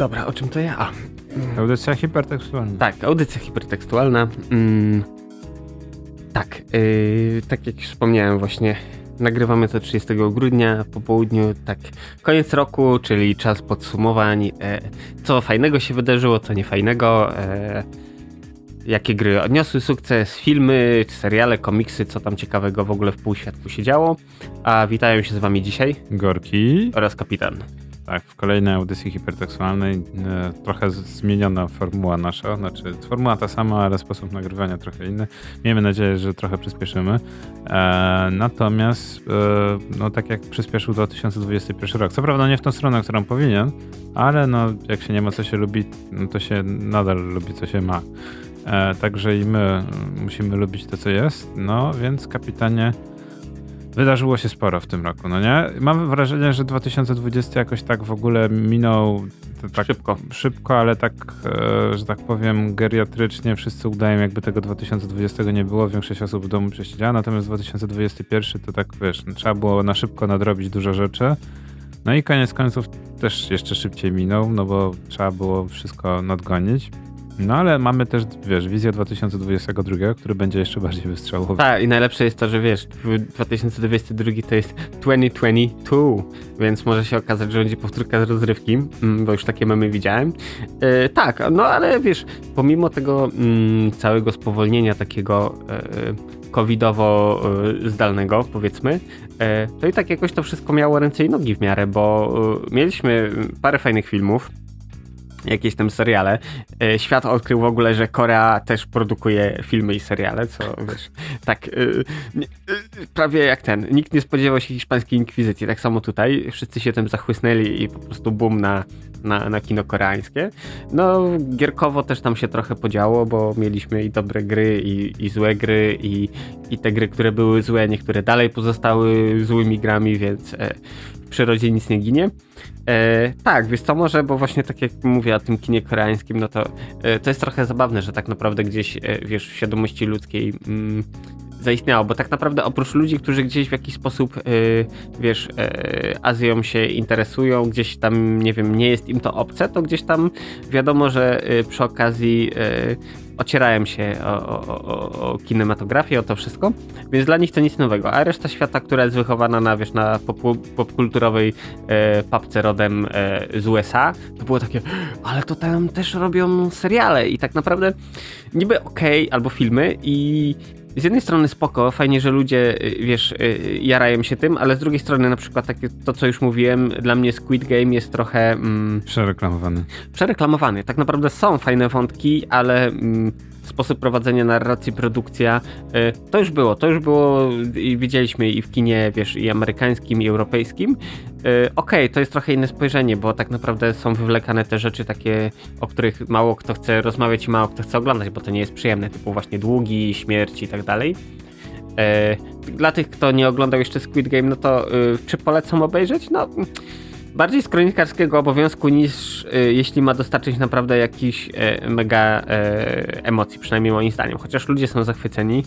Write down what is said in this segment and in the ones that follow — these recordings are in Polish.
Dobra, o czym to ja? A, Audycja hipertekstualna. tak, audycja hipertekstualna. Mm, tak, yy, tak jak już wspomniałem właśnie, nagrywamy to 30 grudnia po południu, tak, koniec roku, czyli czas podsumowań, e, co fajnego się wydarzyło, co niefajnego, e, jakie gry odniosły sukces, filmy, seriale, komiksy, co tam ciekawego w ogóle w półświatku się działo. A witają się z wami dzisiaj Gorki. oraz kapitan. Tak, w kolejnej audycji hipertekstualnej e, trochę zmieniona formuła nasza, znaczy formuła ta sama, ale sposób nagrywania trochę inny. Miejmy nadzieję, że trochę przyspieszymy. E, natomiast, e, no tak jak przyspieszył 2021 rok, co prawda nie w tą stronę, którą powinien, ale no jak się nie ma co się lubi, no to się nadal lubi co się ma. Także i my musimy lubić to, co jest. No więc kapitanie, wydarzyło się sporo w tym roku, no nie? Mam wrażenie, że 2020 jakoś tak w ogóle minął tak Szybko. szybko, ale tak, e, że tak powiem, geriatrycznie wszyscy udają, jakby tego 2020 nie było. Większość osób w domu przesiedziała, natomiast 2021 to tak, wiesz, no, trzeba było na szybko nadrobić dużo rzeczy. No i koniec końców też jeszcze szybciej minął, no bo trzeba było wszystko nadgonić. No ale mamy też, wiesz, wizję 2022, który będzie jeszcze bardziej wystrzałowy. Tak, i najlepsze jest to, że wiesz, 2022 to jest 2022, więc może się okazać, że będzie powtórka z rozrywki, mm, bo już takie mamy widziałem. E, tak, no ale wiesz, pomimo tego mm, całego spowolnienia takiego e, covidowo-zdalnego, powiedzmy, e, to i tak jakoś to wszystko miało ręce i nogi w miarę, bo e, mieliśmy parę fajnych filmów, jakieś tam seriale. E, Świat odkrył w ogóle, że Korea też produkuje filmy i seriale, co wiesz, tak e, e, prawie jak ten. Nikt nie spodziewał się hiszpańskiej inkwizycji, tak samo tutaj. Wszyscy się tym zachłysnęli i po prostu boom na, na, na kino koreańskie. No, gierkowo też tam się trochę podziało, bo mieliśmy i dobre gry, i, i złe gry, i, i te gry, które były złe, niektóre dalej pozostały złymi grami, więc e, przyrodzie nic nie ginie. E, tak, wiesz co, może, bo właśnie tak jak mówię o tym kinie koreańskim, no to e, to jest trochę zabawne, że tak naprawdę gdzieś, e, wiesz, w świadomości ludzkiej mm, zaistniało, bo tak naprawdę oprócz ludzi, którzy gdzieś w jakiś sposób, e, wiesz, e, Azją się interesują, gdzieś tam, nie wiem, nie jest im to obce, to gdzieś tam wiadomo, że e, przy okazji e, ocierają się o, o, o, o kinematografię, o to wszystko, więc dla nich to nic nowego, a reszta świata, która jest wychowana na, wiesz, na popkulturowej e, papce rodem e, z USA, to było takie, ale to tam też robią seriale i tak naprawdę niby okej, albo filmy i z jednej strony spoko, fajnie, że ludzie, y, wiesz, y, jarają się tym, ale z drugiej strony na przykład takie, to, co już mówiłem, dla mnie Squid Game jest trochę... Mm, Przereklamowany. przereklamowany. Tak naprawdę są fajne wątki, ale mm, sposób prowadzenia narracji, produkcja, y, to już było. To już było i widzieliśmy i w kinie, wiesz, i amerykańskim, i europejskim. Y, Okej, to jest trochę inne spojrzenie, bo tak naprawdę są wywlekane te rzeczy takie, o których mało kto chce rozmawiać i mało kto chce oglądać, bo to nie jest przyjemne, typu właśnie długi, śmierć i tak dalej. E, Dla tych, kto nie oglądał jeszcze Squid Game, no to y, czy polecam obejrzeć? No, bardziej z kronikarskiego obowiązku niż y, jeśli ma dostarczyć naprawdę jakichś e, mega e, emocji, przynajmniej moim zdaniem. Chociaż ludzie są zachwyceni.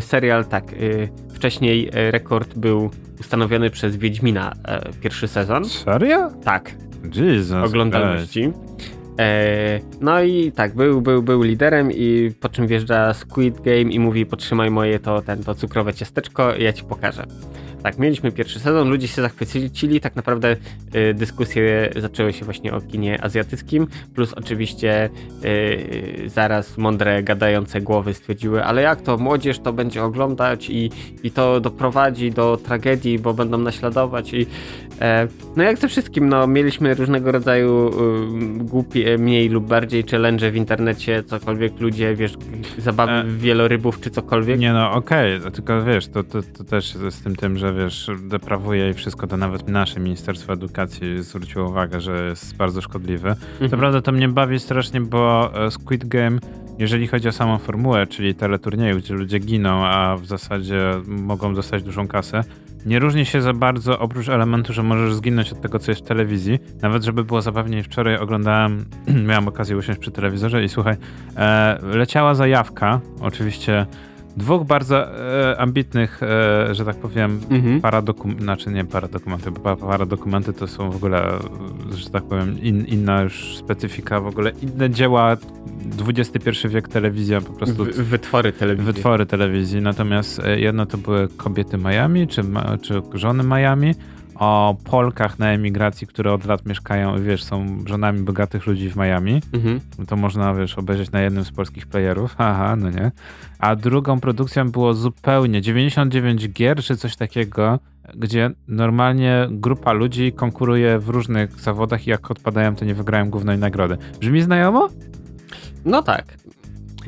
Serial, tak, y, wcześniej rekord był ustanowiony przez Wiedźmina pierwszy sezon. Serio? Tak, Jesus. oglądalności. E, no i tak, był, był, był liderem i po czym wjeżdża Squid Game i mówi potrzymaj moje to, ten, to cukrowe ciasteczko i ja ci pokażę. Tak, mieliśmy pierwszy sezon, ludzie się zachwycili, tak naprawdę y, dyskusje zaczęły się właśnie o kinie azjatyckim, plus oczywiście y, zaraz mądre, gadające głowy stwierdziły, ale jak to, młodzież to będzie oglądać i, i to doprowadzi do tragedii, bo będą naśladować i no jak ze wszystkim, no mieliśmy różnego rodzaju y, głupie, mniej lub bardziej challenge w internecie, cokolwiek ludzie, wiesz, zabawy E. wielorybów czy cokolwiek. Nie no, okej, tylko wiesz, to, to, to też z tym tym, że wiesz, deprawuje i wszystko, to nawet nasze Ministerstwo Edukacji zwróciło uwagę, że jest bardzo szkodliwy. To Mhm. prawda, to mnie bawi strasznie, bo e, Squid Game, jeżeli chodzi o samą formułę, czyli teleturnieju, gdzie ludzie giną, a w zasadzie mogą dostać dużą kasę, nie różni się za bardzo, oprócz elementu, że możesz zginąć od tego, co jest w telewizji. Nawet, żeby było zabawniej, wczoraj oglądałem, miałem okazję usiąść przy telewizorze i słuchaj, e, leciała zajawka, oczywiście dwóch bardzo e, ambitnych, e, że tak powiem, Mhm. paradokumenty, znaczy nie paradokumenty, bo pa- paradokumenty to są w ogóle, że tak powiem, in, inna już specyfika, w ogóle inne dzieła, XXI wiek telewizja, po prostu Wy- wytwory telewizji. wytwory telewizji. Natomiast e, jedno to były kobiety Miami, czy, czy żony Miami, o Polkach na emigracji, które od lat mieszkają i wiesz, są żonami bogatych ludzi w Miami. Mhm. To można, wiesz, obejrzeć na jednym z polskich playerów. Haha, no nie. A drugą produkcją było zupełnie 99 gier, czy coś takiego, gdzie normalnie grupa ludzi konkuruje w różnych zawodach i jak odpadają, to nie wygrają głównej nagrody. Brzmi znajomo? No tak.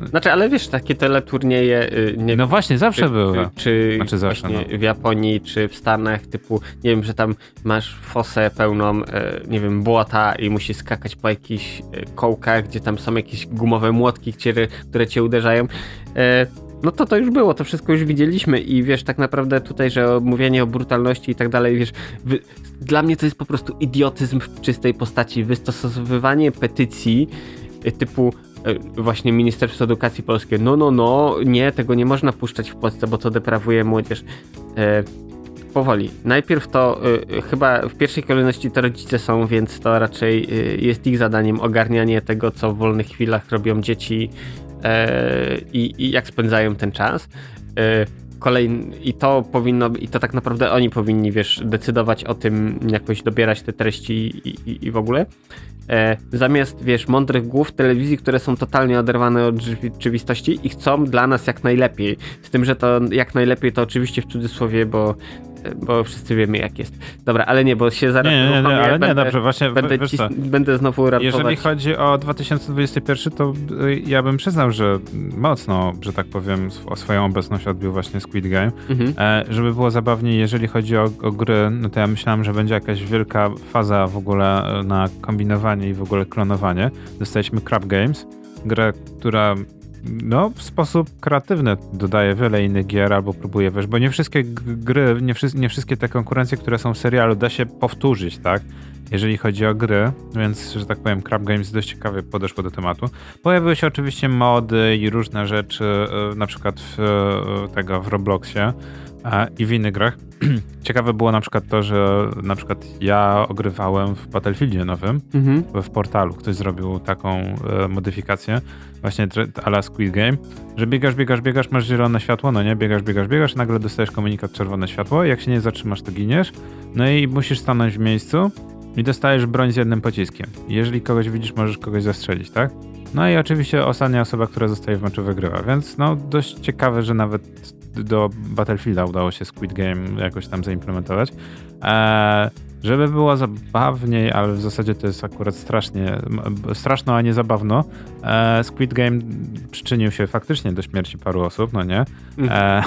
Znaczy, ale wiesz, takie teleturnieje, y, nie No właśnie, zawsze czy, były. Czy, czy Znaczy zawsze, właśnie w Japonii, czy w Stanach, typu, nie wiem, że tam masz fosę pełną, e, nie wiem, błota i musisz skakać po jakichś e, kołkach, gdzie tam są jakieś gumowe młotki, które, które cię uderzają. E, no to to już było, to wszystko już widzieliśmy i wiesz, tak naprawdę tutaj, że mówienie o brutalności i tak dalej, wiesz, wy, dla mnie to jest po prostu idiotyzm w czystej postaci, wystosowywanie petycji typu właśnie Ministerstwo Edukacji Polskie, no, no, no, nie, tego nie można puszczać w Polsce, bo to deprawuje młodzież. E, powoli. Najpierw to e, chyba w pierwszej kolejności to rodzice są, więc to raczej e, jest ich zadaniem ogarnianie tego, co w wolnych chwilach robią dzieci e, i, i jak spędzają ten czas. Kolejny, I to powinno, i to tak naprawdę oni powinni, wiesz, decydować o tym, jakoś dobierać te treści i, i, i w ogóle. E, zamiast, wiesz, mądrych głów telewizji, które są totalnie oderwane od rzeczywistości i chcą dla nas jak najlepiej. Z tym, że to jak najlepiej to oczywiście w cudzysłowie, bo, bo wszyscy wiemy jak jest. Dobra, ale nie, bo się zaraz Nie, nie, nie, ale nie, będę, dobrze, właśnie będę, wiesz co, będę znowu ratować. Jeżeli chodzi o 2021, to y, ja bym przyznał, że mocno, że tak powiem, o swoją obecność odbił właśnie Squid Game. Mhm. E, żeby było zabawniej, jeżeli chodzi o, o gry, no to ja myślałem, że będzie jakaś wielka faza w ogóle e, na kombinowanie i w ogóle klonowanie. Dostaliśmy Crab Games, grę, która no, w sposób kreatywny dodaje wiele innych gier albo próbuje, wiesz, bo nie wszystkie gry, nie, wszy- nie wszystkie te konkurencje, które są w serialu, da się powtórzyć, tak? Jeżeli chodzi o gry, więc, że tak powiem, Crab Games dość ciekawie podeszło do tematu. Pojawiły się oczywiście mody i różne rzeczy, e, na przykład w, e, tego w Robloxie i w innych grach. Ciekawe było na przykład to, że na przykład ja ogrywałem w Battlefieldzie nowym, Mhm. w portalu. Ktoś zrobił taką e, modyfikację, właśnie tr- a la Squid Game, że biegasz, biegasz, biegasz, masz zielone światło, no nie, biegasz, biegasz, biegasz, nagle dostajesz komunikat czerwone światło, jak się nie zatrzymasz, to giniesz, no i musisz stanąć w miejscu i dostajesz broń z jednym pociskiem. Jeżeli kogoś widzisz, możesz kogoś zastrzelić, tak? No i oczywiście ostatnia osoba, która zostaje w meczu wygrywa, więc no dość ciekawe, że nawet do Battlefielda udało się Squid Game jakoś tam zaimplementować. Eee, żeby było zabawniej, ale w zasadzie to jest akurat strasznie, straszno, a nie zabawno. E, Squid Game przyczynił się faktycznie do śmierci paru osób, no nie? E,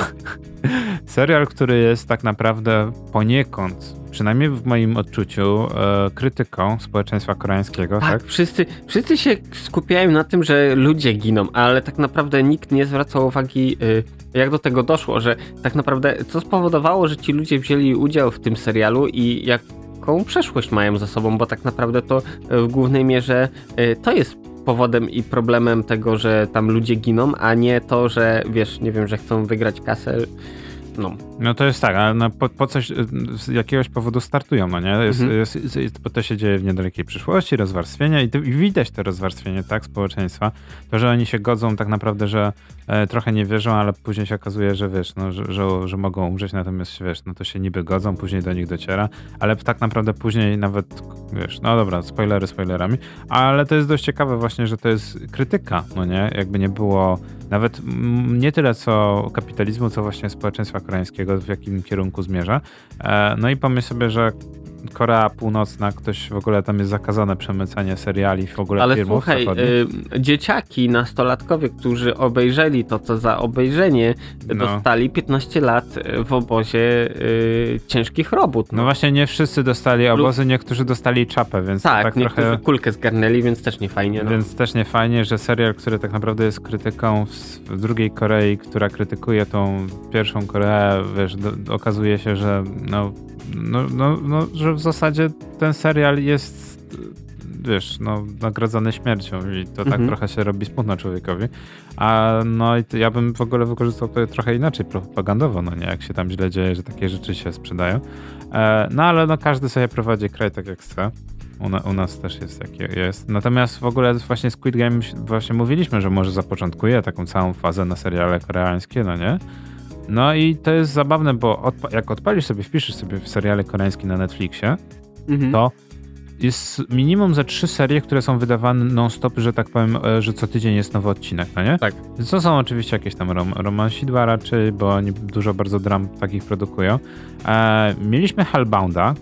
serial, który jest tak naprawdę poniekąd, przynajmniej w moim odczuciu, e, krytyką społeczeństwa koreańskiego, tak? Tak, wszyscy, wszyscy się skupiają na tym, że ludzie giną, ale tak naprawdę nikt nie zwracał uwagi, y, jak do tego doszło, że tak naprawdę co spowodowało, że ci ludzie wzięli udział w tym serialu i jaką przeszłość mają za sobą, bo tak naprawdę to y, w głównej mierze y, to jest powodem i problemem tego, że tam ludzie giną, a nie to, że wiesz, nie wiem, że chcą wygrać kasę. No, No to jest tak, ale no po, po coś, y, z jakiegoś powodu startują, no nie? Jest, Mhm. jest, jest, jest, bo to się dzieje w niedalekiej przyszłości, rozwarstwienie i, to, i widać to rozwarstwienie, tak, społeczeństwa. To, że oni się godzą tak naprawdę, że e, trochę nie wierzą, ale później się okazuje, że wiesz, no, że, że, że mogą umrzeć, natomiast wiesz, no to się niby godzą, później do nich dociera, ale tak naprawdę później nawet, wiesz, no dobra, spoilery spoilerami, ale to jest dość ciekawe właśnie, że to jest krytyka, no nie? Jakby nie było nawet nie tyle co kapitalizmu, co właśnie społeczeństwa koreańskiego, w jakim kierunku zmierza. E, no i pomyśl sobie, że Korea Północna, ktoś w ogóle tam jest zakazane przemycanie seriali, w ogóle Ale filmów słuchaj, y, dzieciaki, nastolatkowie, którzy obejrzeli to, co za obejrzenie, No. dostali 15 lat w obozie y, ciężkich robót. No właśnie nie wszyscy dostali obozy, niektórzy dostali czapę, więc tak, tak niektórzy trochę... kulkę zgarnęli, więc też nie fajnie. No. Więc też nie fajnie, że serial, który tak naprawdę jest krytyką w, w drugiej Korei, która krytykuje tą pierwszą Koreę, wiesz, do, okazuje się, że no, no, no, no, że w zasadzie ten serial jest wiesz, no, nagrodzone śmiercią i to tak Mhm. trochę się robi smutno człowiekowi. A no i ja bym w ogóle wykorzystał to trochę inaczej propagandowo, no nie, jak się tam źle dzieje, że takie rzeczy się sprzedają. E, no ale no każdy sobie prowadzi kraj tak jak chce. U, na, u nas też jest jak jest. Natomiast w ogóle właśnie Squid Game właśnie mówiliśmy, że może zapoczątkuje taką całą fazę na seriale koreańskie, no nie? No i to jest zabawne, bo odpa jak odpalisz sobie, wpiszesz sobie w seriale koreańskie na Netflixie, Mhm. to jest minimum ze trzy serie, które są wydawane non-stop, że tak powiem, e, że co tydzień jest nowy odcinek, no nie? Tak. To są oczywiście jakieś tam rom romansidła raczej, bo oni dużo bardzo dram takich produkują. E, mieliśmy Hellbounda,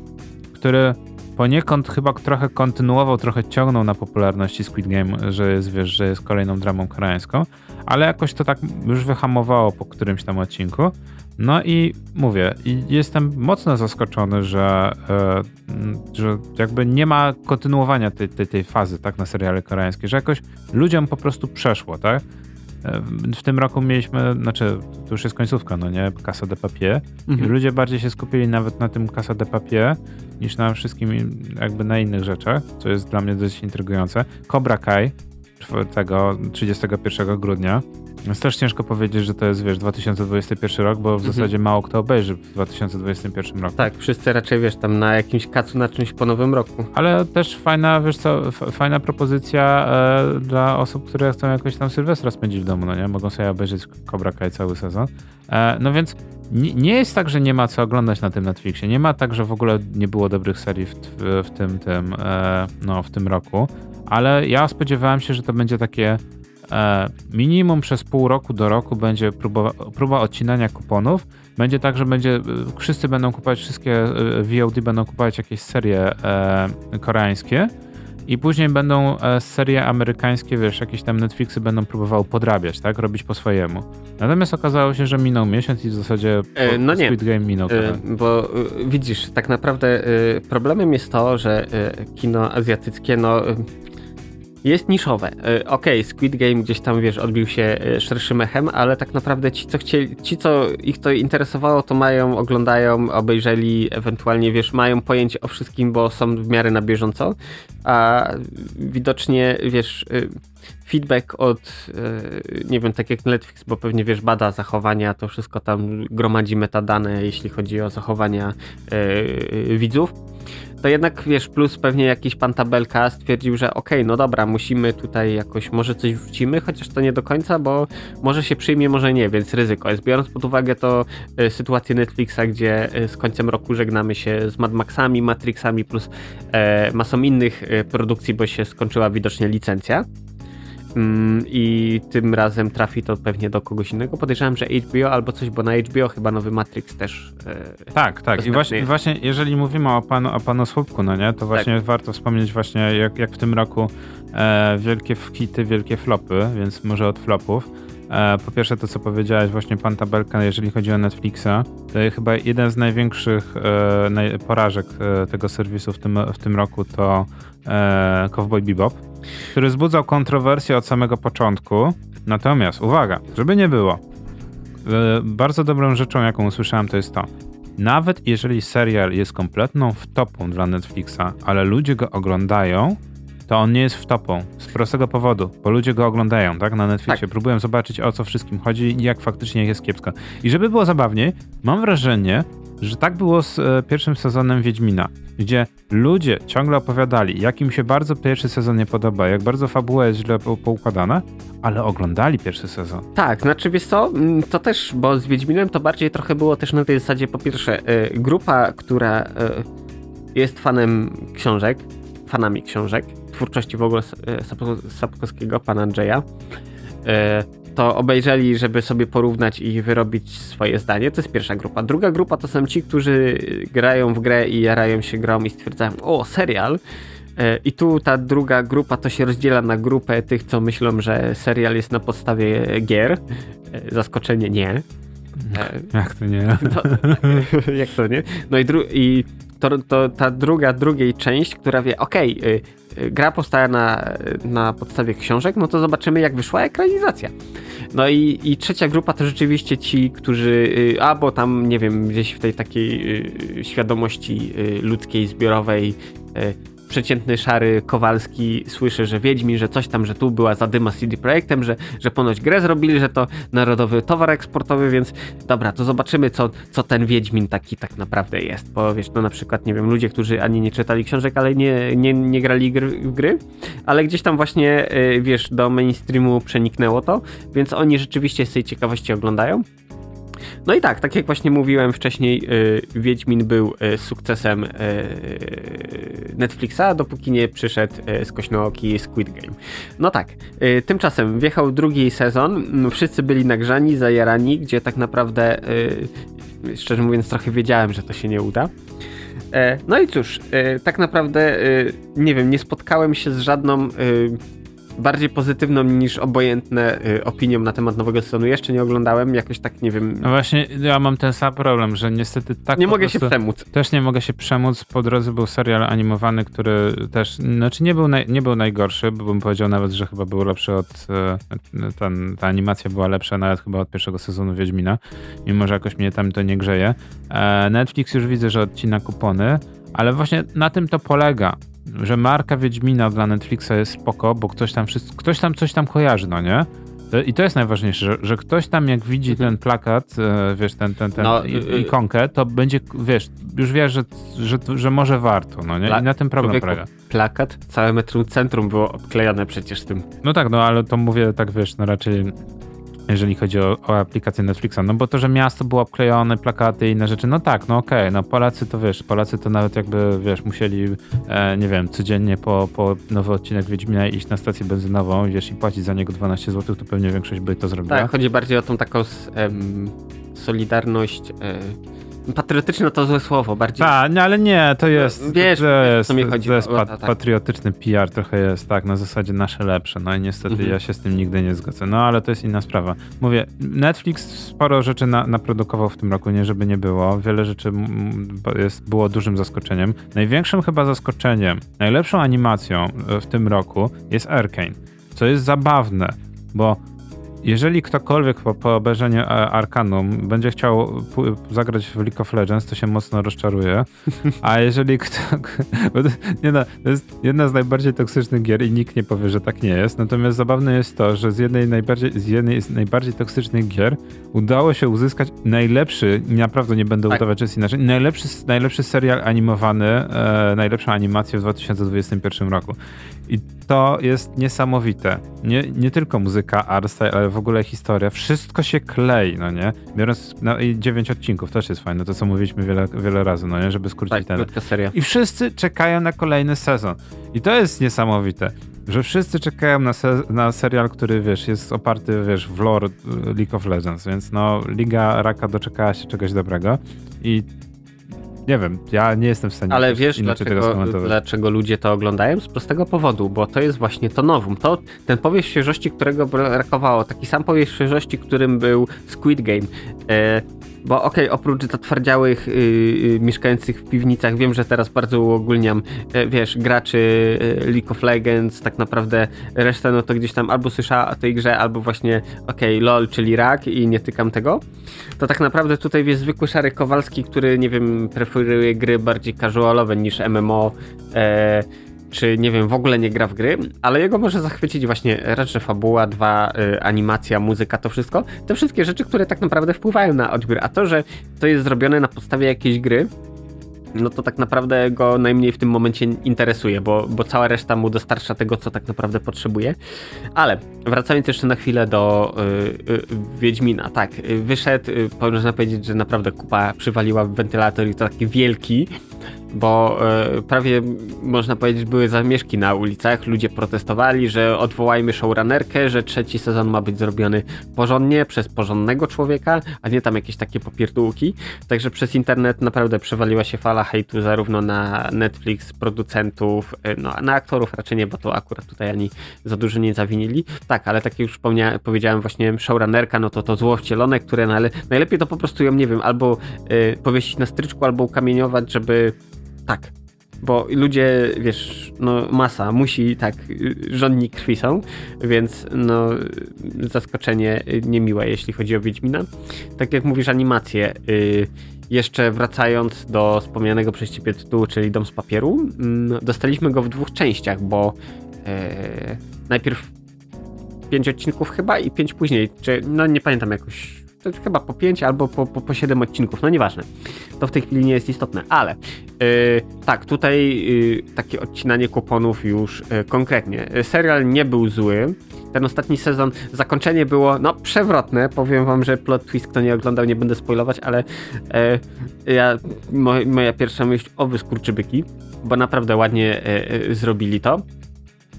który poniekąd chyba trochę kontynuował, trochę ciągnął na popularności Squid Game, że jest, wiesz, że jest kolejną dramą koreańską, ale jakoś to tak już wyhamowało po którymś tam odcinku. No i mówię, i jestem mocno zaskoczony, że, e, że jakby nie ma kontynuowania tej, tej, tej fazy tak na seriale koreańskie, że jakoś ludziom po prostu przeszło, tak? E, W tym roku mieliśmy, znaczy to już jest końcówka, no nie, Casa de Papier i Mhm. ludzie bardziej się skupili nawet na tym Casa de Papier niż na wszystkim jakby na innych rzeczach, co jest dla mnie dość intrygujące. Cobra Kai tego 31 grudnia. Jest też ciężko powiedzieć, że to jest, wiesz, 2021 rok, bo w Mhm. zasadzie mało kto obejrzy w 2021 roku. Tak, wszyscy raczej wiesz, tam na jakimś kacu na czymś po nowym roku. Ale też fajna, wiesz co, fajna propozycja e, dla osób, które chcą jakoś tam Sylwestra spędzić w domu, no nie? Mogą sobie obejrzeć Cobra Kai cały sezon. E, no więc nie, nie jest tak, że nie ma co oglądać na tym Netflixie. Nie ma tak, że w ogóle nie było dobrych serii w, w, w tym, tym, e, no, w tym roku. Ale ja spodziewałem się, że to będzie takie e, minimum przez pół roku do roku będzie próba, próba odcinania kuponów. Będzie tak, że będzie, e, wszyscy będą kupować wszystkie e, VOD, będą kupować jakieś serie e, koreańskie i później będą e, serie amerykańskie, wiesz, jakieś tam Netflixy będą próbowały podrabiać, tak? Robić po swojemu. Natomiast okazało się, że minął miesiąc i w zasadzie E, no nie. Squid Game minął. Y, Bo widzisz, tak naprawdę problemem jest to, że kino azjatyckie, no. Jest niszowe. Y, Okej, Squid Game gdzieś tam, wiesz, odbił się y, szerszym echem, ale tak naprawdę ci, co chcieli, ci, co ich to interesowało, to mają, oglądają, obejrzeli, ewentualnie, wiesz, mają pojęcie o wszystkim, bo są w miarę na bieżąco, a widocznie, wiesz, y, feedback od, nie wiem, tak jak Netflix, bo pewnie, wiesz, bada zachowania, to wszystko tam gromadzi metadane, jeśli chodzi o zachowania y, widzów, to jednak, wiesz, plus pewnie jakiś pan tabelka stwierdził, że okej, no dobra, musimy tutaj jakoś, może coś wrzucimy, chociaż to nie do końca, bo może się przyjmie, może nie, więc ryzyko jest. Biorąc pod uwagę to y, sytuację Netflixa, gdzie y, z końcem roku żegnamy się z Mad Maxami, Matrixami, plus e, masą innych y, produkcji, bo się skończyła widocznie licencja. Mm, I tym razem trafi to pewnie do kogoś innego. Podejrzewam, że HBO albo coś, bo na HBO chyba nowy Matrix też. E, Tak, tak. I właśnie, właśnie jeżeli mówimy o panu, o panu Słupku, no nie, to właśnie warto wspomnieć właśnie jak, jak w tym roku e, wielkie hity, wielkie flopy, więc może od flopów. E, po pierwsze to, co powiedziałeś, właśnie pan Tabelka, jeżeli chodzi o Netflixa, to chyba jeden z największych e, porażek e, tego serwisu w tym, w tym roku to e, Cowboy Bebop, który wzbudzał kontrowersje od samego początku. Natomiast, uwaga, żeby nie było, e, bardzo dobrą rzeczą, jaką usłyszałem, to jest to, nawet jeżeli serial jest kompletną wtopą dla Netflixa, ale ludzie go oglądają, to on nie jest wtopą. Z prostego powodu, bo ludzie go oglądają, tak? Na Netflixie. Tak. Próbują zobaczyć, o co wszystkim chodzi i jak faktycznie jest kiepsko. I żeby było zabawniej, mam wrażenie, że tak było z e, pierwszym sezonem Wiedźmina, gdzie ludzie ciągle opowiadali, jak im się bardzo pierwszy sezon nie podoba, jak bardzo fabuła jest źle po- poukładana, ale oglądali pierwszy sezon. Tak, znaczy wiesz co, mm, to też, bo z Wiedźminem to bardziej trochę było też na tej zasadzie, po pierwsze, y, grupa, która y, jest fanem książek, fanami książek, twórczości w ogóle Sap- Sapkowskiego, pana Andrzeja, y, to obejrzeli, żeby sobie porównać i wyrobić swoje zdanie. To jest pierwsza grupa. Druga grupa to są ci, którzy grają w grę i jarają się grą i stwierdzają, o, serial. E, I tu ta druga grupa to się rozdziela na grupę tych, co myślą, że serial jest na podstawie gier. E, Zaskoczenie nie. E, Jak to nie? no, jak to nie? No i, i to, to ta druga, drugiej część, która wie, okej, y, y, gra powstała na, na podstawie książek, no to zobaczymy, jak wyszła ekranizacja. No i, i trzecia grupa to rzeczywiście ci, którzy, y, albo tam, nie wiem, gdzieś w tej takiej y, świadomości y, ludzkiej, zbiorowej, y, przeciętny szary Kowalski słyszy, że Wiedźmin, że coś tam, że tu była zadyma z CD Projektem, że, że ponoć grę zrobili, że to narodowy towar eksportowy, więc dobra, to zobaczymy, co, co ten Wiedźmin taki tak naprawdę jest. Bo wiesz, no na przykład, nie wiem, ludzie, którzy ani nie czytali książek, ale nie, nie, nie grali gry, w gry, ale gdzieś tam właśnie, yy, wiesz, do mainstreamu przeniknęło to, więc oni rzeczywiście z tej ciekawości oglądają. No i tak, tak jak właśnie mówiłem wcześniej, yy, Wiedźmin był yy, sukcesem yy, Netflixa, dopóki nie przyszedł yy, skośnooki Squid Game. No tak, tymczasem wjechał drugi sezon, wszyscy byli nagrzani, zajarani, gdzie tak naprawdę, szczerze mówiąc, trochę wiedziałem, że to się nie uda. E, no i cóż, tak naprawdę, nie wiem, nie spotkałem się z żadną bardziej pozytywną niż obojętne y, opinią na temat nowego sezonu. Jeszcze nie oglądałem, jakoś tak nie wiem. No właśnie, ja mam ten sam problem, że niestety tak. Nie mogę się przemóc. Też nie mogę się przemóc. Po drodze był serial animowany, który też, znaczy nie był, naj, nie był najgorszy, bo bym powiedział nawet, że chyba był lepszy od. E, ten, ta animacja była lepsza nawet chyba od pierwszego sezonu Wiedźmina, mimo że jakoś mnie tam to nie grzeje. E, Netflix już widzę, że odcina kupony, ale właśnie na tym to polega że marka Wiedźmina dla Netflixa jest spoko, bo ktoś tam, wszystko, ktoś tam coś tam kojarzy, no nie? I to jest najważniejsze, że, że, ktoś tam jak widzi ten plakat, e, wiesz, ten, ten, ten no, y, y, ikonkę, to będzie, wiesz, już wiesz, że, że, że może warto, no nie? I na tym problem polega. Plakat, całe metrum centrum było obklejane przecież tym. No tak, no ale to mówię tak, wiesz, no raczej jeżeli chodzi o, o, aplikację Netflixa. No bo to, że miasto było obklejone, plakaty i inne rzeczy, no tak, no okej, okay. no Polacy to wiesz, Polacy to nawet jakby, wiesz, musieli, e, nie wiem, codziennie po, po nowy odcinek Wiedźmina iść na stację benzynową, wiesz, i płacić za niego 12 zł, to pewnie większość by to zrobiła. Tak, chodzi bardziej o tą taką em, solidarność e, Patriotyczne to złe słowo, bardziej. Tak, no, ale nie, to jest. Wiesz, to jest, co mi chodzi. To jest pa tak. patriotyczny PR, trochę jest tak, na zasadzie nasze lepsze. No i niestety mhm. ja się z tym nigdy nie zgodzę. No ale to jest inna sprawa. Mówię, Netflix sporo rzeczy na, naprodukował w tym roku, nie żeby nie było. Wiele rzeczy jest, było dużym zaskoczeniem. Największym chyba zaskoczeniem, najlepszą animacją e, w tym roku jest Arkane. Co jest zabawne, bo jeżeli ktokolwiek po, po obejrzeniu e, Arkanum będzie chciał zagrać w League of Legends, to się mocno rozczaruje. A jeżeli kto. nie no, to jest jedna z najbardziej toksycznych gier i nikt nie powie, że tak nie jest. Natomiast zabawne jest to, że z jednej, najbardziej, z jednej z najbardziej toksycznych gier udało się uzyskać najlepszy, naprawdę nie będę tak. udawać, że jest inaczej, najlepszy, najlepszy serial animowany, e, najlepszą animację w 2021 roku. I to jest niesamowite. Nie, nie tylko muzyka, artstyle, ale w ogóle historia. Wszystko się klei, no nie? Biorąc no, i dziewięć odcinków, też jest fajne, to co mówiliśmy wiele, wiele razy, no nie? Żeby skrócić tak, ten. seria. I wszyscy czekają na kolejny sezon. I to jest niesamowite że wszyscy czekają na, se na serial, który wiesz, jest oparty wiesz, w lore League of Legends, więc no Liga Raka doczekała się czegoś dobrego i nie wiem, ja nie jestem w stanie Ale wiesz, dlaczego, dlaczego ludzie to oglądają? Z prostego powodu, bo to jest właśnie to nowum. To ten powiew świeżości, którego brakowało, taki sam powiew świeżości, którym był Squid Game. E, bo okej, okay, oprócz zatwardziałych yy, yy, mieszkających w piwnicach, wiem, że teraz bardzo uogólniam, yy, wiesz, graczy y, League of Legends, tak naprawdę resztę no to gdzieś tam albo słyszała o tej grze, albo właśnie okej, okay, LOL, czyli rak i nie tykam tego, to tak naprawdę tutaj jest zwykły szary Kowalski, który, nie wiem, preferuje gry bardziej casualowe niż MMO, e, czy nie wiem, w ogóle nie gra w gry, ale jego może zachwycić właśnie raz, że fabuła, dwa, y, animacja, muzyka, to wszystko. Te wszystkie rzeczy, które tak naprawdę wpływają na odbiór, a to, że to jest zrobione na podstawie jakiejś gry, no to tak naprawdę go najmniej w tym momencie interesuje, bo, bo cała reszta mu dostarcza tego, co tak naprawdę potrzebuje. Ale wracając jeszcze na chwilę do y, y, Wiedźmina, tak, wyszedł, y, można powiedzieć, że naprawdę kupa przywaliła wentylator i to taki wielki, bo e, prawie można powiedzieć były zamieszki na ulicach, ludzie protestowali, że odwołajmy showrunnerkę, że trzeci sezon ma być zrobiony porządnie, przez porządnego człowieka, a nie tam jakieś takie popierdółki. Także przez internet naprawdę przewaliła się fala hejtu zarówno na Netflix, producentów, e, no na aktorów raczej nie, bo to akurat tutaj ani za dużo nie zawinili. Tak, ale tak jak już powiedziałem właśnie showrunnerka, no to to zło wcielone, które najlepiej to po prostu ją, nie wiem, albo y, powiesić na stryczku, albo ukamieniować, żeby tak. Bo ludzie, wiesz, no masa, musi, tak, żądni krwi są, więc no zaskoczenie niemiłe, jeśli chodzi o Wiedźmina. Tak jak mówisz, animacje. Yy, jeszcze wracając do wspomnianego przez ciebie tytułu, czyli Dom z papieru, mm, dostaliśmy go w dwóch częściach, bo e, najpierw pięć odcinków chyba i pięć później, czy no nie pamiętam jakoś, chyba po pięć albo po, po, po siedem odcinków, no nieważne. To w tej chwili nie jest istotne, ale yy, tak, tutaj yy, takie odcinanie kuponów już yy, konkretnie. Serial nie był zły. Ten ostatni sezon, zakończenie było, no, przewrotne. Powiem wam, że plot twist, kto nie oglądał, nie będę spoilować, ale ja, moja pierwsza myśl, o wyskurczybyki, bo naprawdę ładnie zrobili to.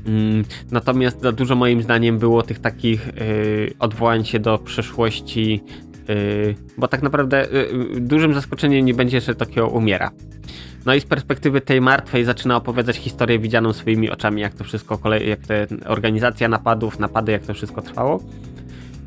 Mm, natomiast za dużo moim zdaniem było tych takich yy, odwołań się do przeszłości, yy, bo tak naprawdę yy, dużym zaskoczeniem nie będzie, że Tokio umiera. No i z perspektywy tej martwej zaczyna opowiadać historię widzianą swoimi oczami, jak to wszystko, jak te organizacja napadów, napady, jak to wszystko trwało.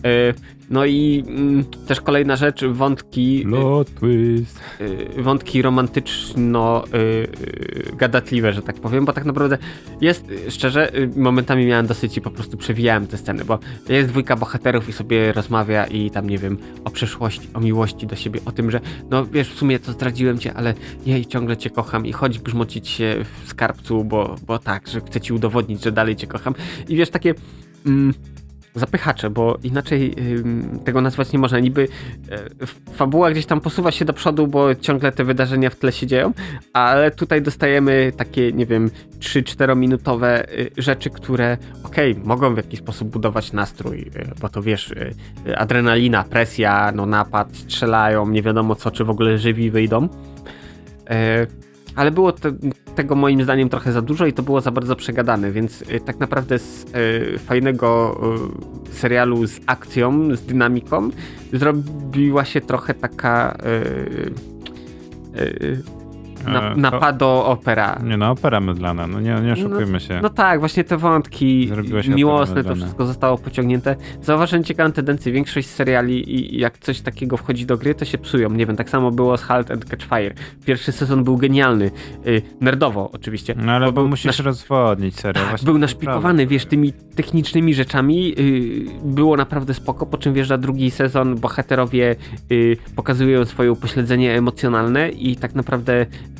Y, no i mm, też kolejna rzecz, wątki. Plot twist. Y, wątki romantyczno-gadatliwe, że tak powiem, bo tak naprawdę jest, szczerze, momentami miałem dosyć i po prostu przewijałem te sceny, bo jest dwójka bohaterów i sobie rozmawia i tam, nie wiem, o przeszłości, o miłości do siebie, o tym, że no wiesz, w sumie to zdradziłem cię, ale jej, ciągle cię kocham i chodź grzmocić się w skarbcu, bo, bo tak, że chcę ci udowodnić, że dalej cię kocham. I wiesz, takie. Mm, zapychacze, bo inaczej tego nazwać nie można. Niby e, fabuła gdzieś tam posuwa się do przodu, bo ciągle te wydarzenia w tle się dzieją, ale tutaj dostajemy takie, nie wiem, 3-4 minutowe y, rzeczy, które okej, okay, mogą w jakiś sposób budować nastrój, y, bo to wiesz, y, adrenalina, presja, no napad, strzelają, nie wiadomo co, czy w ogóle żywi wyjdą. Ale było te, tego moim zdaniem trochę za dużo i to było za bardzo przegadane, więc y, tak naprawdę z y, fajnego y, serialu z akcją, z dynamiką zrobiła się trochę taka y, y, na, e, napado opera. Nie no, opera mydlana, no nie, nie oszukujmy no, się. No tak, właśnie te wątki miłosne, to wszystko zostało pociągnięte. Zauważyłem ciekawą tendencję, większość seriali i jak coś takiego wchodzi do gry, to się psują. Nie wiem, tak samo było z Halt and Catch Fire. Pierwszy sezon był genialny, yy, nerdowo oczywiście. No ale bo, bo musisz nasz... rozwodnić serial. Tak, był naszpikowany, wiesz, tymi technicznymi rzeczami. Yy, było naprawdę spoko, po czym wjeżdża drugi sezon, bohaterowie yy, pokazują swoje upośledzenie emocjonalne i tak naprawdę Y,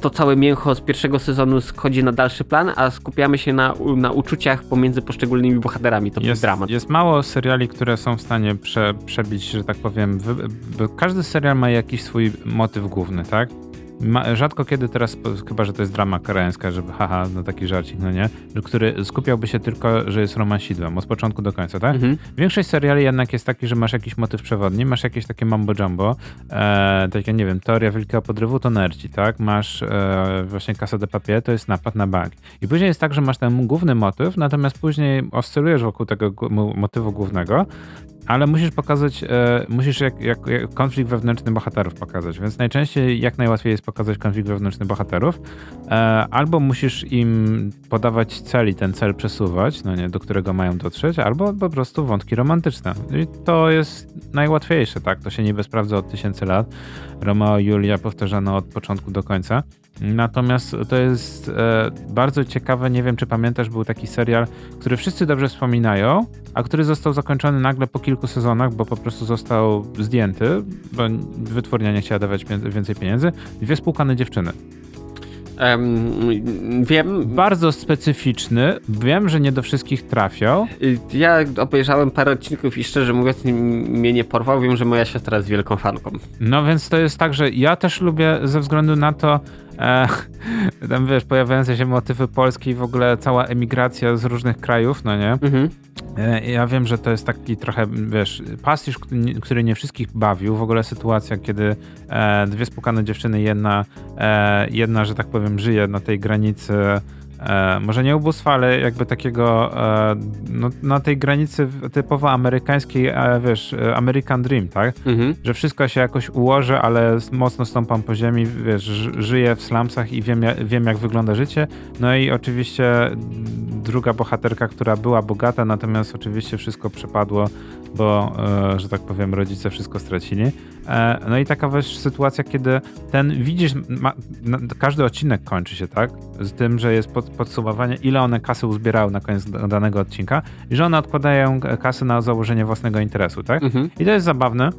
to całe mięcho z pierwszego sezonu schodzi na dalszy plan, a skupiamy się na, na uczuciach pomiędzy poszczególnymi bohaterami. To jest dramat. Jest mało seriali, które są w stanie prze, przebić, że tak powiem. Wy, każdy serial ma jakiś swój motyw główny, tak? Ma, rzadko kiedy teraz, chyba że to jest drama koreańska, żeby haha, no taki żarcik, no nie, który skupiałby się tylko, że jest romansidłem od początku do końca, tak? Mhm. Większość seriali jednak jest taki, że masz jakiś motyw przewodni, masz jakieś takie mambo jumbo, e, takie, nie wiem, teoria wielkiego podrywu to nerci, tak? Masz e, właśnie Casa de Papier, to jest napad na bank. I później jest tak, że masz ten główny motyw, natomiast później oscylujesz wokół tego motywu głównego ale musisz pokazać, e, musisz jak, jak, jak, konflikt wewnętrzny bohaterów pokazać, więc najczęściej jak najłatwiej jest pokazać konflikt wewnętrzny bohaterów, e, albo musisz im podawać cel i ten cel przesuwać, no nie, do którego mają dotrzeć, albo po prostu wątki romantyczne. I to jest najłatwiejsze, tak, to się niby sprawdza od tysięcy lat. Romeo i Julia powtarzano od początku do końca. Natomiast to jest e, bardzo ciekawe, nie wiem czy pamiętasz, był taki serial, który wszyscy dobrze wspominają, a który został zakończony nagle po kilku sezonach, bo po prostu został zdjęty, bo wytwórnia nie chciała dawać więcej pieniędzy. Dwie spłukane dziewczyny. Um, wiem. Bardzo specyficzny. Wiem, że nie do wszystkich trafiał. Y, ja obejrzałem parę odcinków i szczerze mówiąc mnie nie porwał. Wiem, że moja siostra jest wielką fanką. No więc to jest tak, że ja też lubię ze względu na to, E, tam wiesz, pojawiające się motywy polskie i w ogóle cała emigracja z różnych krajów, no nie? Mhm. E, ja wiem, że to jest taki trochę, wiesz, pastisz, który nie wszystkich bawił. W ogóle sytuacja, kiedy e, dwie spukane dziewczyny, jedna, e, jedna, że tak powiem, żyje na tej granicy e, może nie ubóstwa, ale jakby takiego e, no, na tej granicy typowo amerykańskiej, e, wiesz, e, American Dream, tak? Mhm. Że wszystko się jakoś ułoży, ale mocno stąpam po ziemi, wiesz, żyję w slumsach i wiem, wiem jak wygląda życie. No i oczywiście druga bohaterka, która była bogata, natomiast oczywiście wszystko przepadło, bo, e, że tak powiem, rodzice wszystko stracili. E, no i taka wiesz, sytuacja, kiedy ten, widzisz, ma, każdy odcinek kończy się, tak? Z tym, że jest pod, podsumowanie, ile one kasy uzbierały na koniec danego odcinka i że one odkładają kasy na założenie własnego interesu, tak? Mhm. I to jest zabawne,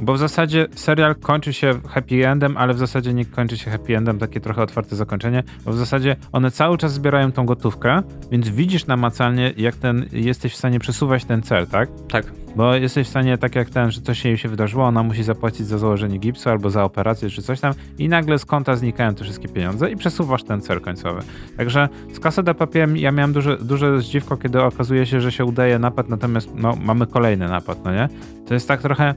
Bo w zasadzie serial kończy się happy endem, ale w zasadzie nie kończy się happy endem, takie trochę otwarte zakończenie, bo w zasadzie one cały czas zbierają tą gotówkę, więc widzisz namacalnie, jak ten, jesteś w stanie przesuwać ten cel, tak? Tak. Bo jesteś w stanie, tak jak ten, że coś jej się wydarzyło, ona musi zapłacić za założenie gipsu albo za operację czy coś tam i nagle z konta znikają te wszystkie pieniądze i przesuwasz ten cel końcowy. Także z Casa de Papier ja miałem duże, duże zdziwko, kiedy okazuje się, że się udaje napad, natomiast no, mamy kolejny napad, no nie? To jest tak trochę,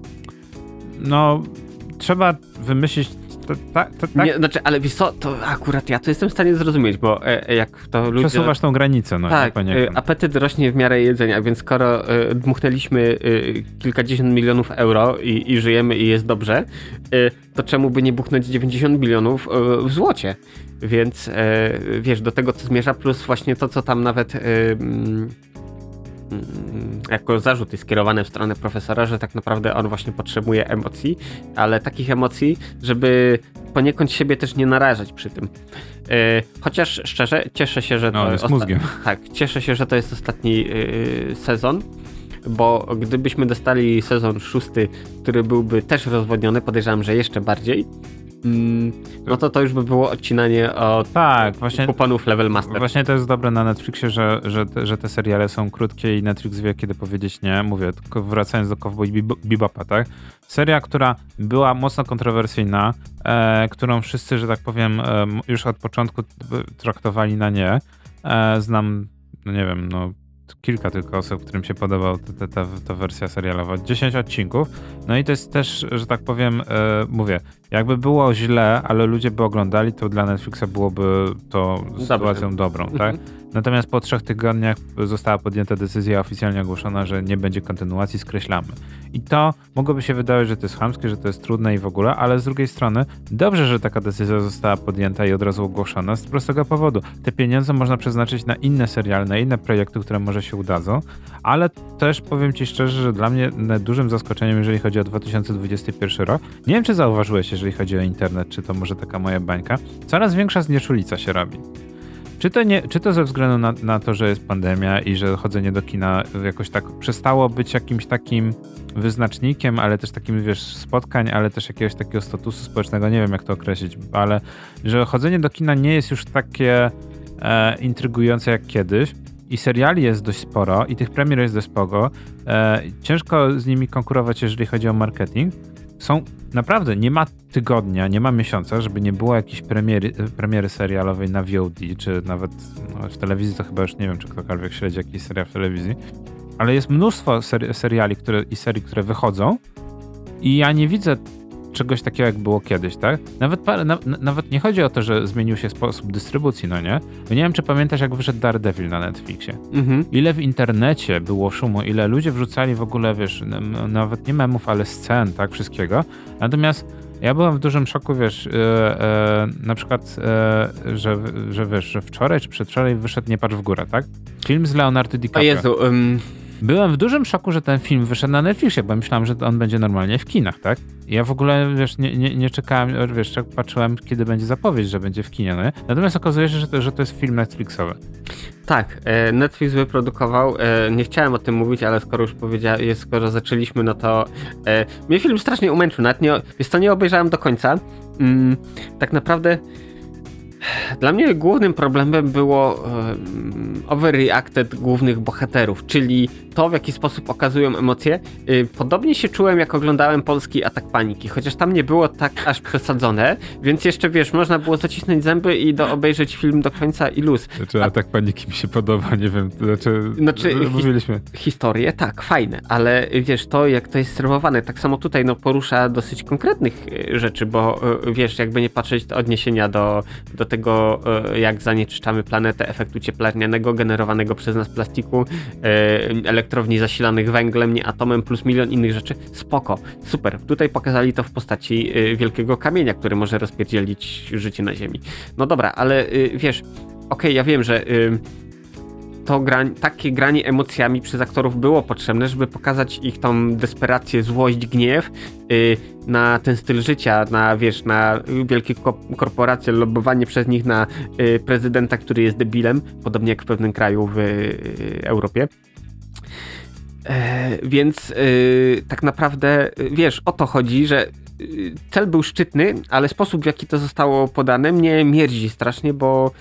no trzeba wymyślić to, ta, to, tak. Nie, znaczy, ale wiesz co, to akurat ja to jestem w stanie zrozumieć, bo e, e jak to ludzie... Przesuwasz tą granicę, no. Tak, e, apetyt rośnie w miarę jedzenia, więc skoro e, dmuchnęliśmy e, kilkadziesiąt milionów euro i, i, żyjemy i jest dobrze, e, to czemu by nie buchnąć 90 milionów w złocie? Więc wiesz, do tego to zmierza, plus właśnie to, co tam nawet Mm, jako zarzut jest skierowany w stronę profesora, że tak naprawdę on właśnie potrzebuje emocji, ale takich emocji, żeby poniekąd siebie też nie narażać przy tym. E, chociaż szczerze, cieszę się, że no, to jest mózgiem. Tak, cieszę się, że to jest ostatni e, sezon bo gdybyśmy dostali sezon szósty, który byłby też rozwodniony, podejrzewam, że jeszcze bardziej, no to to już by było odcinanie od tak, właśnie, kuponów Level Master. Właśnie to jest dobre na Netflixie, że, że, te, że te seriale są krótkie i Netflix wie kiedy powiedzieć nie. Mówię, tylko wracając do Cowboy Bebopa, tak? Seria, która była mocno kontrowersyjna, e, którą wszyscy, że tak powiem, e, już od początku traktowali na nie. E, znam, no nie wiem, no kilka tylko osób, którym się podobała ta, ta, ta, wersja serialowa. 10 odcinków. No i to jest też, że tak powiem, e, mówię, jakby było źle, ale ludzie by oglądali, to dla Netflixa byłoby to sytuacją dobrą, tak? Natomiast po trzech tygodniach została podjęta decyzja oficjalnie ogłoszona, że nie będzie kontynuacji, skreślamy. I to mogłoby się wydawać, że to jest chamskie, że to jest trudne i w ogóle, ale z drugiej strony dobrze, że taka decyzja została podjęta i od razu ogłoszona z prostego powodu. Te pieniądze można przeznaczyć na inne seriale, na inne projekty, które może się udadzą, ale też powiem Ci szczerze, że dla mnie dużym zaskoczeniem, jeżeli chodzi o 2021 rok, nie wiem czy zauważyłeś, jeżeli chodzi o internet, czy to może taka moja bańka, coraz większa znieczulica się robi. Czy to, nie, czy to ze względu na, na, to, że jest pandemia i że chodzenie do kina jakoś tak przestało być jakimś takim wyznacznikiem, ale też takim, wiesz, spotkań, ale też jakiegoś takiego statusu społecznego, nie wiem jak to określić, ale że chodzenie do kina nie jest już takie e, intrygujące jak kiedyś i seriali jest dość sporo i tych premier jest dość sporo. E, ciężko z nimi konkurować, jeżeli chodzi o marketing. Są naprawdę, nie ma tygodnia, nie ma miesiąca, żeby nie było jakiejś premiery, premiery serialowej na VOD, czy nawet no, w telewizji, to chyba już nie wiem, czy ktokolwiek śledzi jakiś serial w telewizji, ale jest mnóstwo seri seriali które, i serii, które wychodzą i ja nie widzę czegoś takiego, jak było kiedyś, tak? Nawet, parę, na, nawet nie chodzi o to, że zmienił się sposób dystrybucji, no nie? nie wiem, czy pamiętasz, jak wyszedł Daredevil na Netflixie. Mhm. Ile w internecie było szumu, ile ludzie wrzucali w ogóle, wiesz, nawet nie memów, ale scen, tak, wszystkiego. Natomiast ja byłem w dużym szoku, wiesz, yy, yy, na przykład, yy, że, że wiesz, że wczoraj czy przedwczoraj wyszedł Nie patrz w górę, tak? Film z Leonardo DiCaprio. O Jezu, um... Byłem w dużym szoku, że ten film wyszedł na Netflixie, bo myślałem, że on będzie normalnie w kinach, tak? Ja w ogóle, wiesz, nie, nie, nie czekałem, wiesz, patrzyłem, kiedy będzie zapowiedź, że będzie w kinie, no Natomiast okazuje się, że to, że to jest film Netflixowy. Tak, e, Netflix wyprodukował, e, nie chciałem o tym mówić, ale skoro już powiedziałem, skoro zaczęliśmy, no to e, mnie film strasznie umęczył, nawet nie, to nie obejrzałem do końca. Mm, tak naprawdę dla mnie głównym problemem było overreacted głównych bohaterów, czyli to, w jaki sposób okazują emocje. Y, podobnie się czułem, jak oglądałem polski Atak Paniki, chociaż tam nie było tak aż przesadzone, więc jeszcze, wiesz, można było zacisnąć zęby i do, obejrzeć film do końca i luz. Znaczy, Atak Paniki mi się podoba, nie wiem, znaczy, znaczy mówiliśmy. historie, tak, fajne, ale wiesz, to jak to jest serwowane, tak samo tutaj, no, porusza dosyć konkretnych y, rzeczy, bo y, wiesz, jakby nie patrzeć odniesienia do, do tego, jak zanieczyszczamy planetę efektu cieplarnianego generowanego przez nas plastiku, elektrowni zasilanych węglem, nie atomem, plus milion innych rzeczy. Spoko, super. Tutaj pokazali to w postaci y, wielkiego kamienia, który może rozpierdzielić życie na Ziemi. No dobra, ale wiesz, okej, okay, ja wiem, że to grań, takie granie emocjami przez aktorów było potrzebne, żeby pokazać ich tą desperację, złość, gniew yy, na ten styl życia, na wiesz, na wielkie korporacje, lobbowanie przez nich na yy, prezydenta, który jest debilem, podobnie jak w pewnym kraju w yy, Europie. E, więc e, tak naprawdę, e, wiesz, o to chodzi, że cel był szczytny, ale sposób w jaki to zostało podane mnie mierdzi strasznie, bo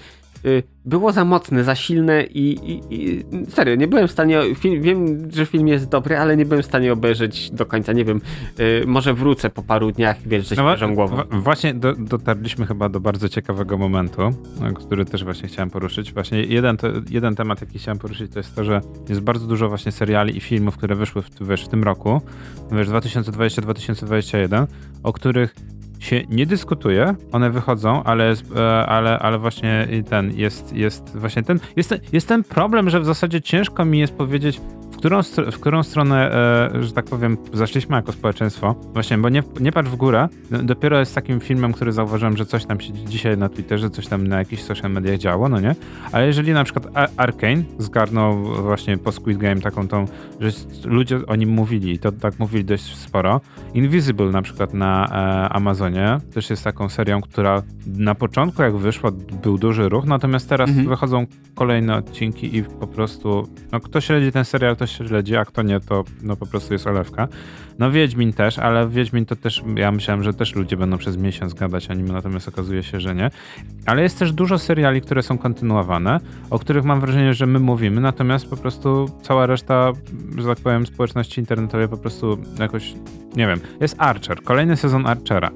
było za mocne, za silne i, i, i, serio, nie byłem w stanie, film, wiem, że film jest dobry, ale nie byłem w stanie obejrzeć do końca, nie wiem, y, może wrócę po paru dniach, wiesz, że no, głową. Właśnie do, dotarliśmy chyba do bardzo ciekawego momentu, no, który też właśnie chciałem poruszyć. Właśnie jeden, to, jeden temat, jaki chciałem poruszyć, to jest to, że jest bardzo dużo właśnie seriali i filmów, które wyszły w, wiesz, w tym roku, wiesz, 2020-2021, o których się nie dyskutuje, one wychodzą, ale, e, ale, ale właśnie ten jest, jest właśnie ten, jest, jest ten problem, że w zasadzie ciężko mi jest powiedzieć, którą, w którą stronę, e, że tak powiem, zaszliśmy jako społeczeństwo. Właśnie, bo nie, nie patrz w górę. Dopiero jest takim filmem, który zauważyłem, że coś tam się dzisiaj na Twitterze, coś tam na jakichś social mediach działo, no nie? Ale jeżeli na przykład Arkane zgarnął właśnie po Squid Game taką tą, że ludzie o nim mówili i to tak mówili dość sporo. Invisible na przykład na e, Amazonie też jest taką serią, która na początku jak wyszła był duży ruch, natomiast teraz mhm. wychodzą kolejne odcinki i po prostu, no kto śledzi ten serial, to śledzi, a kto nie, to no po prostu jest olewka. No Wiedźmin też, ale Wiedźmin to też, ja myślałem, że też ludzie będą przez miesiąc gadać o nim, natomiast okazuje się, że nie. Ale jest też dużo seriali, które są kontynuowane, o których mam wrażenie, że my mówimy, natomiast po prostu cała reszta, że tak powiem, społeczności internetowej po prostu jakoś, nie wiem, jest Archer, kolejny sezon Archera.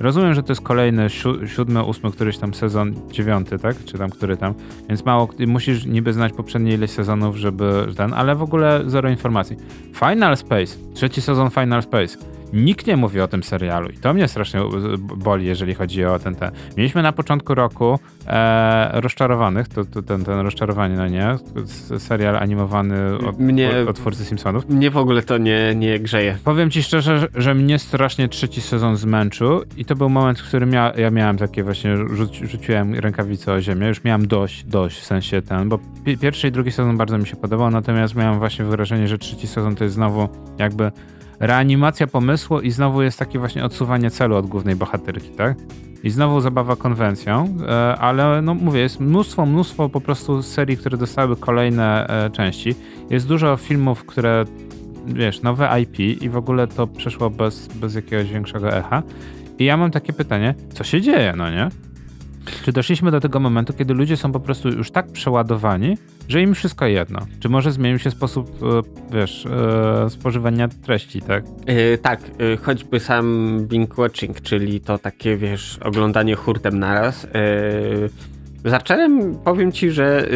Rozumiem, że to jest kolejny si siódmy, ósmy, któryś tam sezon, dziewiąty, tak? Czy tam który tam. Więc mało, musisz niby znać poprzednie ileś sezonów, żeby ten, ale w ogóle zero informacji. Final Space, trzeci sezon Final Space Nikt nie mówi o tym serialu i to mnie strasznie boli, jeżeli chodzi o ten. ten. Mieliśmy na początku roku e, Rozczarowanych, to, to ten, ten Rozczarowanie, no nie? Serial animowany od, mnie, od, od twórcy Simpsonów. Mnie w ogóle to nie, nie grzeje. Powiem ci szczerze, że, że mnie strasznie trzeci sezon zmęczył i to był moment, w którym ja, ja miałem takie właśnie, rzuci, rzuciłem rękawicę o ziemię, już miałem dość, dość w sensie ten, bo pierwszy i drugi sezon bardzo mi się podobał, natomiast miałem właśnie wrażenie, że trzeci sezon to jest znowu jakby reanimacja pomysłu i znowu jest takie właśnie odsuwanie celu od głównej bohaterki, tak? I znowu zabawa konwencją, e, ale no mówię, jest mnóstwo, mnóstwo po prostu serii, które dostały kolejne e, części. Jest dużo filmów, które, wiesz, nowe IP i w ogóle to przeszło bez, bez jakiegoś większego echa. I ja mam takie pytanie, co się dzieje, no nie? Czy doszliśmy do tego momentu, kiedy ludzie są po prostu już tak przeładowani, że im wszystko jedno? Czy może zmienił się sposób, e, wiesz, e, spożywania treści, tak? Yy, tak, yy, choćby sam binge watching, czyli to takie, wiesz, oglądanie hurtem naraz. Yy, Zacząłem, powiem ci, że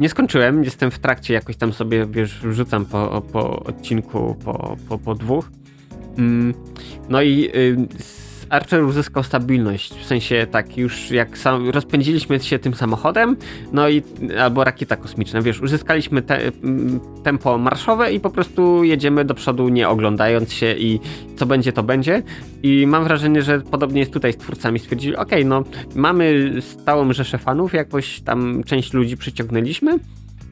nie skończyłem, jestem w trakcie, jakoś tam sobie, wiesz, rzucam po, po odcinku, po, po, po dwóch. Mm, no i Archer uzyskał stabilność, w sensie tak, już jak sam, rozpędziliśmy się tym samochodem, no i albo rakieta kosmiczna, wiesz, uzyskaliśmy te, tempo marszowe i po prostu jedziemy do przodu, nie oglądając się i co będzie, to będzie. I mam wrażenie, że podobnie jest tutaj z twórcami. Stwierdzili, ok, no mamy stałą rzeszę fanów, jakoś tam część ludzi przyciągnęliśmy.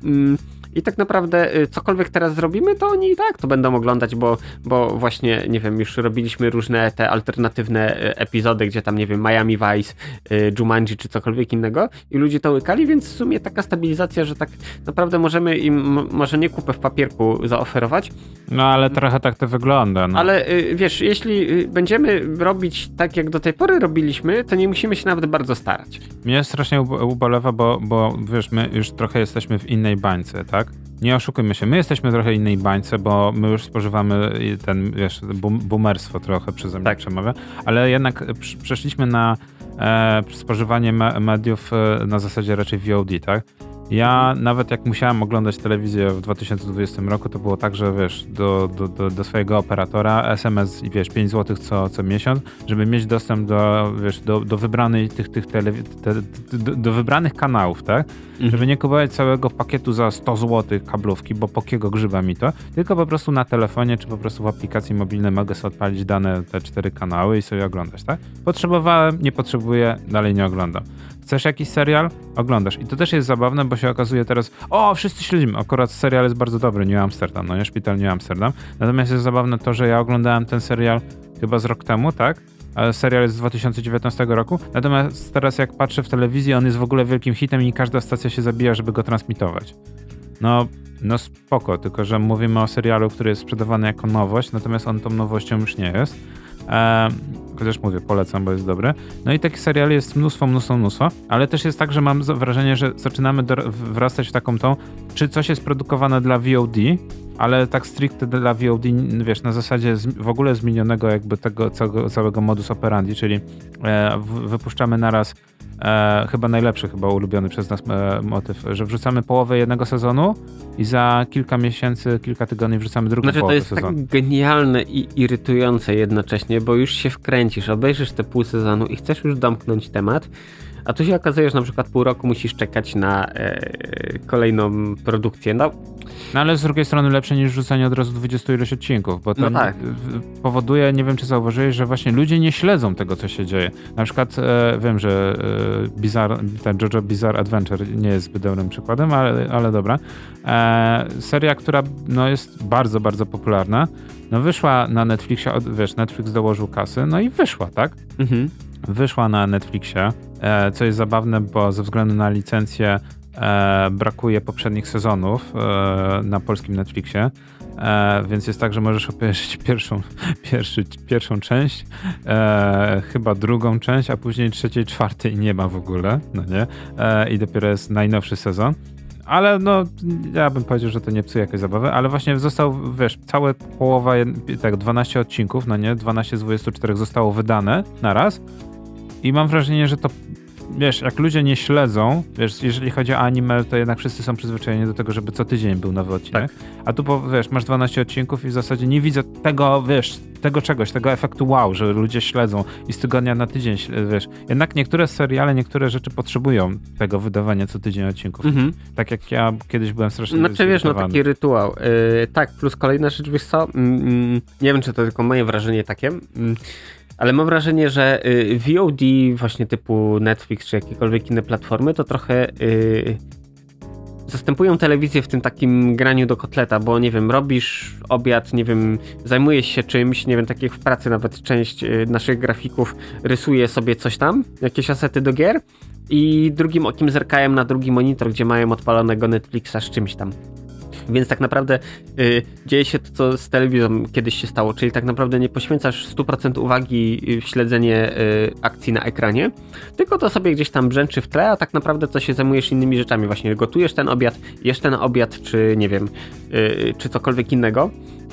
Mm, i tak naprawdę y, cokolwiek teraz zrobimy, to oni i tak to będą oglądać, bo, bo właśnie, nie wiem, już robiliśmy różne te alternatywne y, epizody, gdzie tam, nie wiem, Miami Vice, y, Jumanji czy cokolwiek innego i ludzie to łykali, więc w sumie taka stabilizacja, że tak naprawdę możemy im może nie kupę w papierku zaoferować. No ale trochę tak to wygląda. No. Ale wiesz, jeśli będziemy robić tak, jak do tej pory robiliśmy, to nie musimy się nawet bardzo starać. Mnie strasznie ubolewa, bo, bo wiesz, my już trochę jesteśmy w innej bańce, tak? Nie oszukujmy się, my jesteśmy trochę innej bańce, bo my już spożywamy ten, wiesz, boomerstwo trochę przeze mnie tak. przemawia, ale jednak przeszliśmy na e, spożywanie mediów e, na zasadzie raczej VOD, tak? Ja nawet jak musiałem oglądać telewizję w 2020 roku, to było tak, że wiesz, do, do, do, do swojego operatora SMS i wiesz, 5 zł co, co miesiąc, żeby mieć dostęp do, wiesz, do, do wybranych tych, tych telewi- te, do, do, wybranych kanałów, tak? Mhm. Żeby nie kupować całego pakietu za 100 zł kablówki, bo po kiego grzyba mi to, tylko po prostu na telefonie, czy po prostu w aplikacji mobilnej mogę sobie odpalić dane te cztery kanały i sobie oglądać, tak? Potrzebowałem, nie potrzebuję, dalej nie oglądam. Chcesz jakiś serial? Oglądasz. I to też jest zabawne, bo się okazuje teraz, o, wszyscy śledzimy. Akurat serial jest bardzo dobry, New Amsterdam, no nie? Szpital New Amsterdam. Natomiast jest zabawne to, że ja oglądałem ten serial chyba z rok temu, tak? Serial jest z 2019 roku. Natomiast teraz jak patrzę w telewizji, on jest w ogóle wielkim hitem i każda stacja się zabija, żeby go transmitować. No, No spoko, tylko że mówimy o serialu, który jest sprzedawany jako nowość, natomiast on tą nowością już nie jest. E, chociaż mówię, polecam, bo jest dobre. No i takich seriali jest mnóstwo, mnóstwo, mnóstwo, ale też jest tak, że mam wrażenie, że zaczynamy do, wrastać w taką tą, czy coś jest produkowane dla VOD, ale tak stricte dla VOD, wiesz, na zasadzie w ogóle zmienionego jakby tego całego, całego modus operandi, czyli e, wypuszczamy naraz e, chyba najlepszy, chyba ulubiony przez nas e, motyw, że wrzucamy połowę jednego sezonu i za kilka miesięcy, kilka tygodni wrzucamy drugą znaczy, połowę sezonu. to jest sezonu. tak genialne i irytujące jednocześnie, bo już się wkręcisz, obejrzysz te pół sezonu i chcesz już domknąć temat, a tu się okazuje, że na przykład pół roku musisz czekać na e, kolejną produkcję. No. no ale z drugiej strony lepsze niż rzucanie od razu 20 ilość odcinków, bo to no tak. powoduje, nie wiem czy zauważyłeś, że właśnie ludzie nie śledzą tego, co się dzieje. Na przykład e, wiem, że e, Bizarre, ten JoJo Bizarre Adventure nie jest zbyt dobrym przykładem, ale, ale dobra. E, seria, która no, jest bardzo, bardzo popularna, no wyszła na Netflixie, wiesz, Netflix dołożył kasy, no i wyszła, tak? Mhm wyszła na Netflixie, e, co jest zabawne, bo ze względu na licencję e, brakuje poprzednich sezonów e, na polskim Netflixie. więc jest tak, że możesz obejrzeć pierwszą, pierwszy, pierwszą część, chyba drugą część, a później trzeciej, czwartej nie ma w ogóle, no nie? I dopiero jest najnowszy sezon ale no, ja bym powiedział, że to nie psuje jakiejś zabawy, ale właśnie został, wiesz, całe połowa, tak, 12 odcinków, no nie, 12 z 24 zostało wydane na raz i mam wrażenie, że to wiesz, jak ludzie nie śledzą, wiesz, jeżeli chodzi o anime, to jednak wszyscy są przyzwyczajeni do tego, żeby co tydzień był nowy odcinek. Tak. A tu, wiesz, masz 12 odcinków i w zasadzie nie widzę tego, wiesz, tego czegoś, tego efektu wow, że ludzie śledzą i z tygodnia na tydzień, wiesz. Jednak niektóre seriale, niektóre rzeczy potrzebują tego wydawania co tydzień odcinków. Mhm. Tak jak ja kiedyś byłem strasznie Znaczy, wiesz, no taki rytuał. Yy, tak, plus kolejna rzecz, wiesz co, mm, mm, nie wiem, czy to tylko moje wrażenie takie, mm, ale mam wrażenie, że y, VOD właśnie typu Netflix czy jakiekolwiek inne platformy to trochę yy, zastępują telewizję w tym takim graniu do kotleta, bo nie wiem, robisz obiad, nie wiem, zajmujesz się czymś, nie wiem, tak jak w pracy nawet część y, naszych grafików rysuje sobie coś tam, jakieś asety do gier i drugim okiem zerkają na drugi monitor, gdzie mają odpalonego Netflixa z czymś tam. Więc tak naprawdę y, dzieje się to, co z telewizją kiedyś się stało, czyli tak naprawdę nie poświęcasz 100% uwagi w śledzenie y, akcji na ekranie, tylko to sobie gdzieś tam brzęczy w tle, a tak naprawdę to się zajmujesz innymi rzeczami. Właśnie gotujesz ten obiad, jesz ten obiad, czy nie wiem, y, czy cokolwiek innego.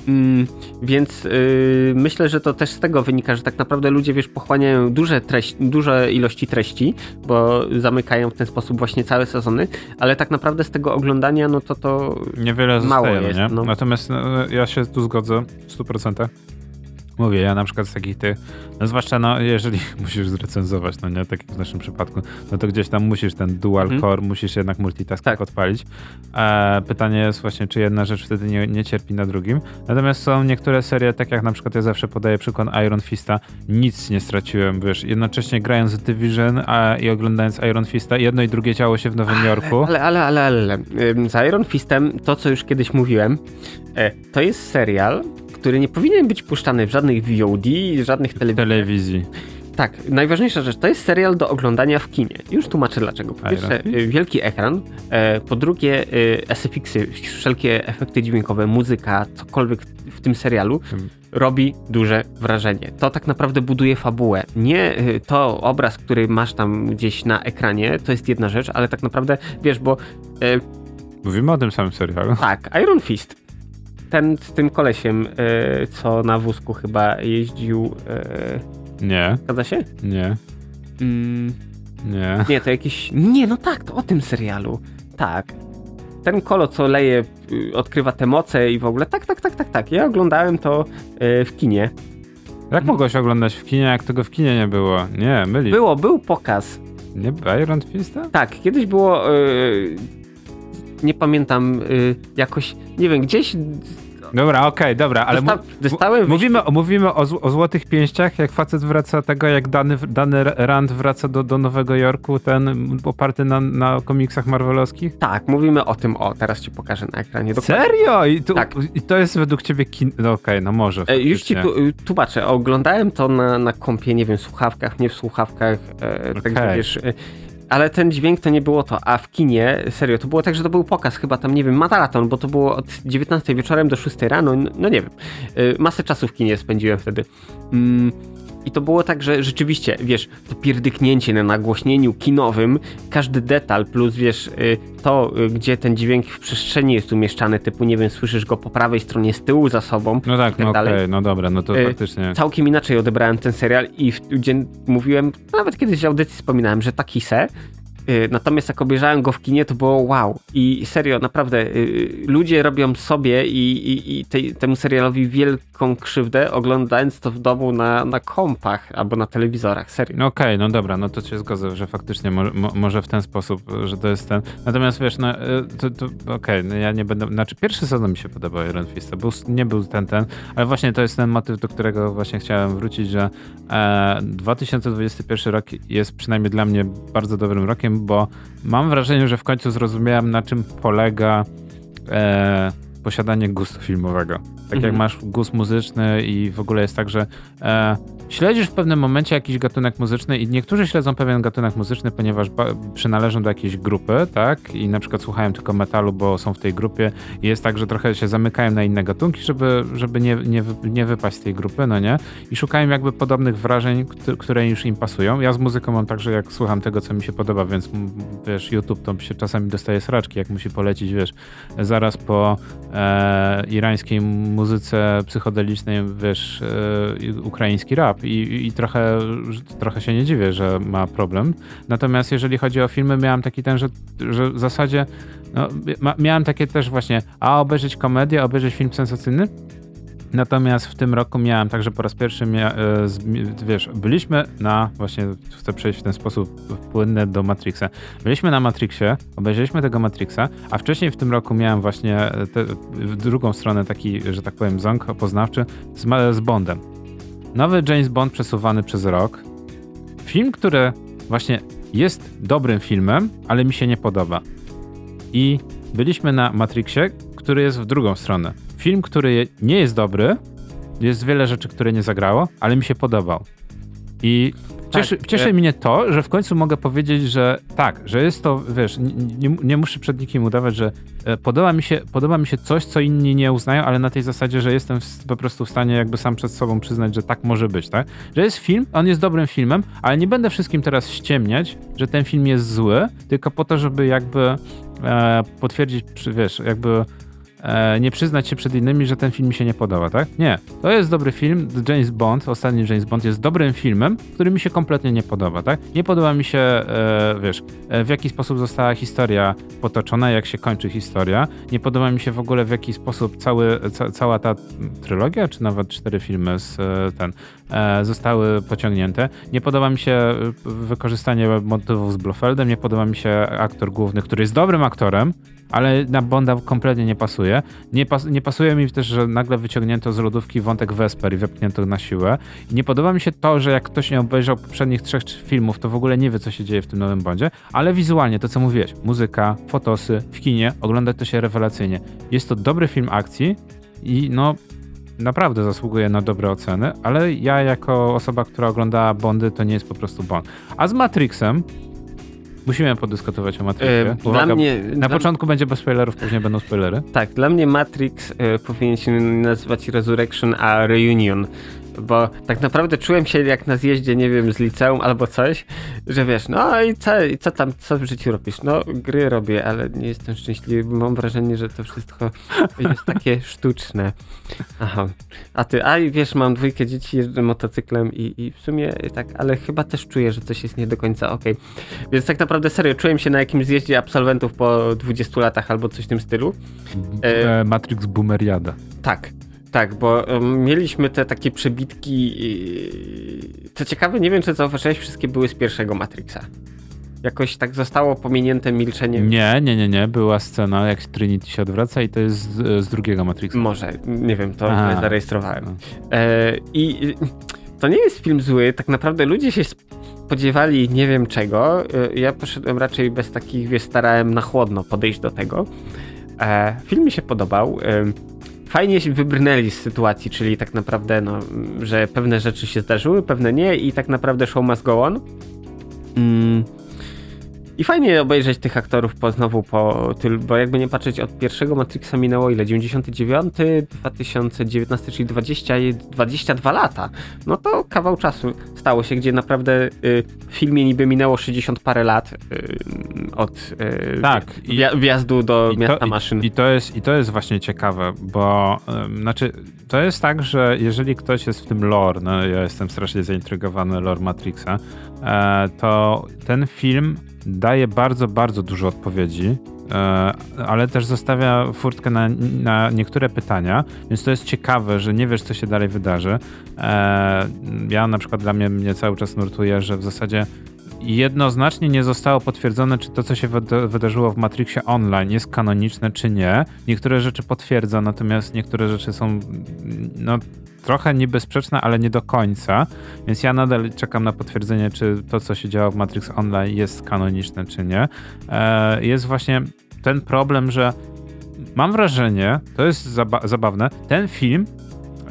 Mm, więc yy, myślę, że to też z tego wynika, że tak naprawdę ludzie, wiesz, pochłaniają duże, treści, duże ilości treści, bo zamykają w ten sposób właśnie całe sezony, ale tak naprawdę z tego oglądania, no to to Niewiele mało zostaje, jest. Nie? No. Natomiast no, ja się tu zgodzę w 100%. Mówię, ja na przykład z takich tych, no zwłaszcza no, jeżeli musisz zrecenzować, no nie, tak jak w naszym przypadku, no to gdzieś tam musisz ten dual mhm. core, musisz jednak multitasking tak. odpalić. E, pytanie jest właśnie, czy jedna rzecz wtedy nie, nie cierpi na drugim. Natomiast są niektóre serie, tak jak na przykład ja zawsze podaję przykład Iron Fista, nic nie straciłem, wiesz, jednocześnie grając w Division a, i oglądając Iron Fista, jedno i drugie działo się w Nowym ale, Jorku. Ale, ale, ale, ale, z Iron Fistem, to co już kiedyś mówiłem, e, to jest serial, który nie powinien być puszczany w żadnych VOD, żadnych telewizji. telewizji. Tak, najważniejsza rzecz, to jest serial do oglądania w kinie. Już tłumaczę dlaczego. Po pierwsze, y, wielki ekran, e, po drugie y, SFX-y, wszelkie efekty dźwiękowe, muzyka, cokolwiek w tym serialu hmm. robi duże wrażenie. To tak naprawdę buduje fabułę. Nie y, to obraz, który masz tam gdzieś na ekranie, to jest jedna rzecz, ale tak naprawdę, wiesz, bo... Mówimy o tym samym serialu. Tak, Iron Fist ten z tym kolesiem, e, co na wózku chyba jeździł. E, nie. Zgadza się? Nie. Mm, nie. Nie, to jakiś. Nie, no tak, to o tym serialu. Tak. Ten kolo, co leje, y, odkrywa te moce i w ogóle. Tak, tak, tak, tak, tak. Ja oglądałem to e, w kinie. Jak mogłeś oglądać w kinie, jak tego w kinie nie było? Nie, myli. Było, był pokaz. Nie Iron Fista? Tak, kiedyś było. nie pamiętam, jakoś. Nie wiem, gdzieś Dobra, okej, okay, dobra, ale Dosta dostałem mówimy, mówimy o, o, złotych pięściach, jak facet wraca tego, jak dany, dany Rand wraca do, do Nowego Jorku, ten oparty na, na komiksach marvelowskich? Tak, mówimy o tym, o, teraz ci pokażę na ekranie. Dokładnie. Serio? I, tu, tak. I to jest według ciebie kin... No okej, okay, no może. E, już ci tu, tłumaczę, oglądałem to na, na kompie, nie wiem, słuchawkach, nie w słuchawkach, e, okay. także wiesz... E, ale ten dźwięk to nie było to, a w kinie, serio, to było tak, że to był pokaz chyba tam, nie wiem, maraton, bo to było od 19 wieczorem do 6 rano, no, no nie wiem, y, masę czasu w kinie spędziłem wtedy. Mm, i to było tak, że rzeczywiście, wiesz, to pierdyknięcie na nagłośnieniu kinowym, każdy detal, plus wiesz, y, to, y, gdzie ten dźwięk w przestrzeni jest umieszczany, typu, nie wiem, słyszysz go po prawej stronie z tyłu za sobą. No tak, tak no dalej. no dobra, no to Y, faktycznie. Całkiem inaczej odebrałem ten serial i w, gdzie mówiłem, nawet kiedyś w audycji wspominałem, że taki se. Natomiast jak obejrzałem go w kinie, to było wow. I serio, naprawdę, ludzie robią sobie i, i, i tej, temu serialowi krzywdę, oglądając to w domu na, na kompach albo na telewizorach. Serio. No okej, no dobra, no to się zgodzę, że faktycznie mo, mo, może w ten sposób, że to jest ten. Natomiast wiesz, no y, to, to okej, no ja nie będę. Znaczy, pierwszy sezon mi się podobał Iron Fista. Był, nie był ten, ten, ale właśnie to jest ten motyw, do którego właśnie chciałem wrócić, że e, 2021 rok jest przynajmniej dla mnie bardzo dobrym rokiem, bo mam wrażenie, że w końcu zrozumiałem, na czym polega e, posiadanie gustu filmowego. Tak jak Mhm. masz gust muzyczny i w ogóle jest tak, że e, śledzisz w pewnym momencie jakiś gatunek muzyczny i niektórzy śledzą pewien gatunek muzyczny, ponieważ przynależą do jakiejś grupy, tak? I na przykład słuchają tylko metalu, bo są w tej grupie i jest tak, że trochę się zamykają na inne gatunki, żeby, żeby nie, nie, nie wypaść z tej grupy, no nie? I szukają jakby podobnych wrażeń, któ- które już im pasują. Ja z muzyką mam tak, że jak słucham tego, co mi się podoba, więc wiesz, YouTube to się czasami dostaje sraczki, jak musi polecić, wiesz, zaraz po e, irańskiej muzyce psychodelicznej, wiesz, e, ukraiński rap i, i trochę, trochę się nie dziwię, że ma problem. Natomiast jeżeli chodzi o filmy, miałem taki ten, że, że w zasadzie no, miałem takie też właśnie, a obejrzeć komedię, obejrzeć film sensacyjny, Natomiast w tym roku miałem także po raz pierwszy, mia, e, wiesz, byliśmy na, właśnie chcę przejść w ten sposób płynny do Matrixa. Byliśmy na Matrixie, obejrzeliśmy tego Matrixa, a wcześniej w tym roku miałem właśnie te, w drugą stronę taki, że tak powiem, ząg poznawczy z, z Bondem. Nowy James Bond przesuwany przez rok. Film, który właśnie jest dobrym filmem, ale mi się nie podoba. I byliśmy na Matrixie, który jest w drugą stronę. Film, który nie jest dobry, jest wiele rzeczy, które nie zagrało, ale mi się podobał. I cieszy, Tak, cieszy e- mnie to, że w końcu mogę powiedzieć, że tak, że jest to, wiesz, nie, nie, muszę przed nikim udawać, że e, podoba mi, się, podoba mi się coś, co inni nie uznają, ale na tej zasadzie, że jestem w, po prostu w stanie jakby sam przed sobą przyznać, że tak może być, tak? Że jest film, on jest dobrym filmem, ale nie będę wszystkim teraz ściemniać, że ten film jest zły, tylko po to, żeby jakby e, potwierdzić, wiesz, jakby e, nie przyznać się przed innymi, że ten film mi się nie podoba, tak? Nie. To jest dobry film. James Bond, ostatni James Bond jest dobrym filmem, który mi się kompletnie nie podoba, tak? Nie podoba mi się, e, wiesz, e, w jaki sposób została historia potoczona, jak się kończy historia. Nie podoba mi się w ogóle w jaki sposób cały, ca, cała ta trylogia, czy nawet cztery filmy z e, ten, zostały pociągnięte. Nie podoba mi się e, wykorzystanie motywów z Blofeldem, nie podoba mi się aktor główny, który jest dobrym aktorem, ale na Bonda kompletnie nie pasuje. Nie, pas, nie pasuje mi też, że nagle wyciągnięto z lodówki wątek Vesper i wepchnięto na siłę. I nie podoba mi się to, że jak ktoś nie obejrzał poprzednich trzech filmów, to w ogóle nie wie, co się dzieje w tym nowym Bondzie, ale wizualnie, to co mówiłeś, muzyka, fotosy, w kinie, ogląda to się rewelacyjnie. Jest to dobry film akcji i no naprawdę zasługuje na dobre oceny, ale ja jako osoba, która oglądała Bondy, to nie jest po prostu Bond. A z Matrixem musimy podyskutować o Matrixie. E, Uwaga, dla mnie, na dla, początku będzie bez spoilerów, później będą spoilery. Tak, dla mnie Matrix e, powinien się nazywać Resurrection a Reunion. Bo tak naprawdę czułem się jak na zjeździe, nie wiem, z liceum albo coś, że wiesz, no i co, i co tam, co w życiu robisz? No, gry robię, ale nie jestem szczęśliwy, mam wrażenie, że to wszystko jest takie sztuczne. Aha. A ty, a i wiesz, mam dwójkę dzieci, jeżdżę motocyklem i, i w sumie tak, ale chyba też czuję, że coś jest nie do końca okej. Więc tak naprawdę serio, czułem się na jakimś zjeździe absolwentów po 20 latach albo coś w tym stylu. E, E, Matrix Boomeriada. Tak, tak, bo mieliśmy te takie przebitki. Yy, co ciekawe, nie wiem, czy zauważyłeś, wszystkie były z pierwszego Matrixa. Jakoś tak zostało pominięte milczeniem. Nie, nie, nie, nie. Była scena, jak Trinity się odwraca i to jest z, z drugiego Matrixa. Może, nie wiem, to Aha. zarejestrowałem. E, I to nie jest film zły, tak naprawdę ludzie się spodziewali nie wiem czego. E, Ja poszedłem raczej bez takich, wiesz, starałem na chłodno podejść do tego. E, film mi się podobał. E, Fajnie się wybrnęli z sytuacji, czyli tak naprawdę, no, że pewne rzeczy się zdarzyły, pewne nie i tak naprawdę show must go on. Mm. I fajnie obejrzeć tych aktorów po, znowu po tylu, bo jakby nie patrzeć od pierwszego Matrixa minęło ile? 99, 2019, czyli 20, 22 lata. No to kawał czasu stało się, gdzie naprawdę y, w filmie niby minęło 60 parę lat y, od y, tak, wja wjazdu do miasta to, maszyn. I, I, to jest, I to jest właśnie ciekawe, bo znaczy to jest tak, że jeżeli ktoś jest w tym lore, no ja jestem strasznie zaintrygowany lore Matrixa, e, to ten film daje bardzo, bardzo dużo odpowiedzi, e, ale też zostawia furtkę na, na, niektóre pytania, więc to jest ciekawe, że nie wiesz, co się dalej wydarzy. E, ja na przykład dla mnie, mnie cały czas nurtuje, że w zasadzie jednoznacznie nie zostało potwierdzone, czy to, co się wydarzyło w Matrixie Online jest kanoniczne, czy nie. Niektóre rzeczy potwierdza, natomiast niektóre rzeczy są no, trochę niebezpieczne, ale nie do końca. Więc ja nadal czekam na potwierdzenie, czy to, co się działo w Matrix Online jest kanoniczne, czy nie. E, jest właśnie ten problem, że mam wrażenie, to jest zaba zabawne, ten film,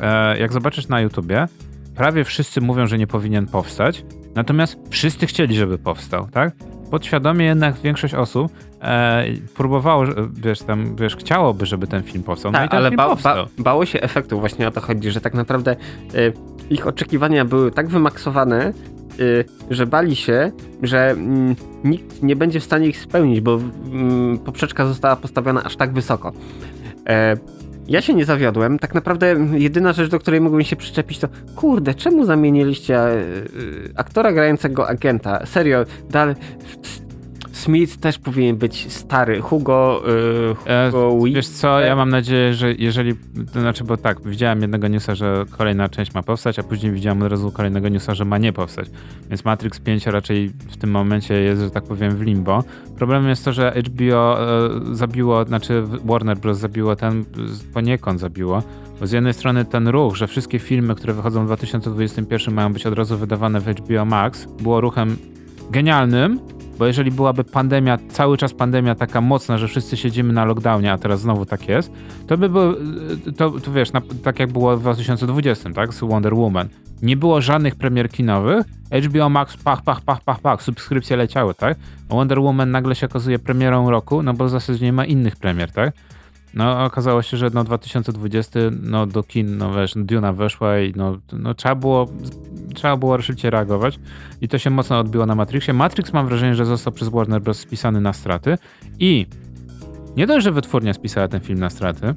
e, jak zobaczysz na YouTubie, prawie wszyscy mówią, że nie powinien powstać, natomiast wszyscy chcieli, żeby powstał, tak? Podświadomie jednak większość osób e, próbowało, wiesz, tam, wiesz, chciałoby, żeby ten film powstał. No tak, ale ba ba bało się efektu, właśnie o to chodzi, że tak naprawdę e, ich oczekiwania były tak wymaksowane, e, że bali się, że mm, nikt nie będzie w stanie ich spełnić, bo mm, poprzeczka została postawiona aż tak wysoko. Ja się nie zawiodłem. Tak naprawdę jedyna rzecz, do której mogłem się przyczepić, to kurde, czemu zamieniliście e, e, aktora grającego agenta? Serio, dalej. Smith też powinien być stary. Hugo, yy, Hugo e, Wiesz co, ja mam nadzieję, że jeżeli, to znaczy, bo tak, widziałem jednego newsa, że kolejna część ma powstać, a później widziałem od razu kolejnego newsa, że ma nie powstać. Więc Matrix 5 raczej w tym momencie jest, że tak powiem, w limbo. Problemem jest to, że HBO e, zabiło, znaczy Warner Bros. zabiło ten, poniekąd zabiło, bo z jednej strony ten ruch, że wszystkie filmy, które wychodzą w 2021 mają być od razu wydawane w HBO Max, było ruchem genialnym, bo jeżeli byłaby pandemia, cały czas pandemia taka mocna, że wszyscy siedzimy na lockdownie, a teraz znowu tak jest, to by było, to, to wiesz, na, tak jak było w 2020, tak, z Wonder Woman. Nie było żadnych premier kinowych, HBO Max, pach, pach, pach, pach, pach, subskrypcje leciały, tak? Wonder Woman nagle się okazuje premierą roku, no bo w zasadzie nie ma innych premier, tak? No okazało się, że no 2020 no do kin, no wiesz, Duna weszła i no, no trzeba było trzeba było szybciej reagować i to się mocno odbiło na Matrixie. Matrix mam wrażenie, że został przez Warner Bros. spisany na straty i nie dość, że wytwórnia spisała ten film na straty,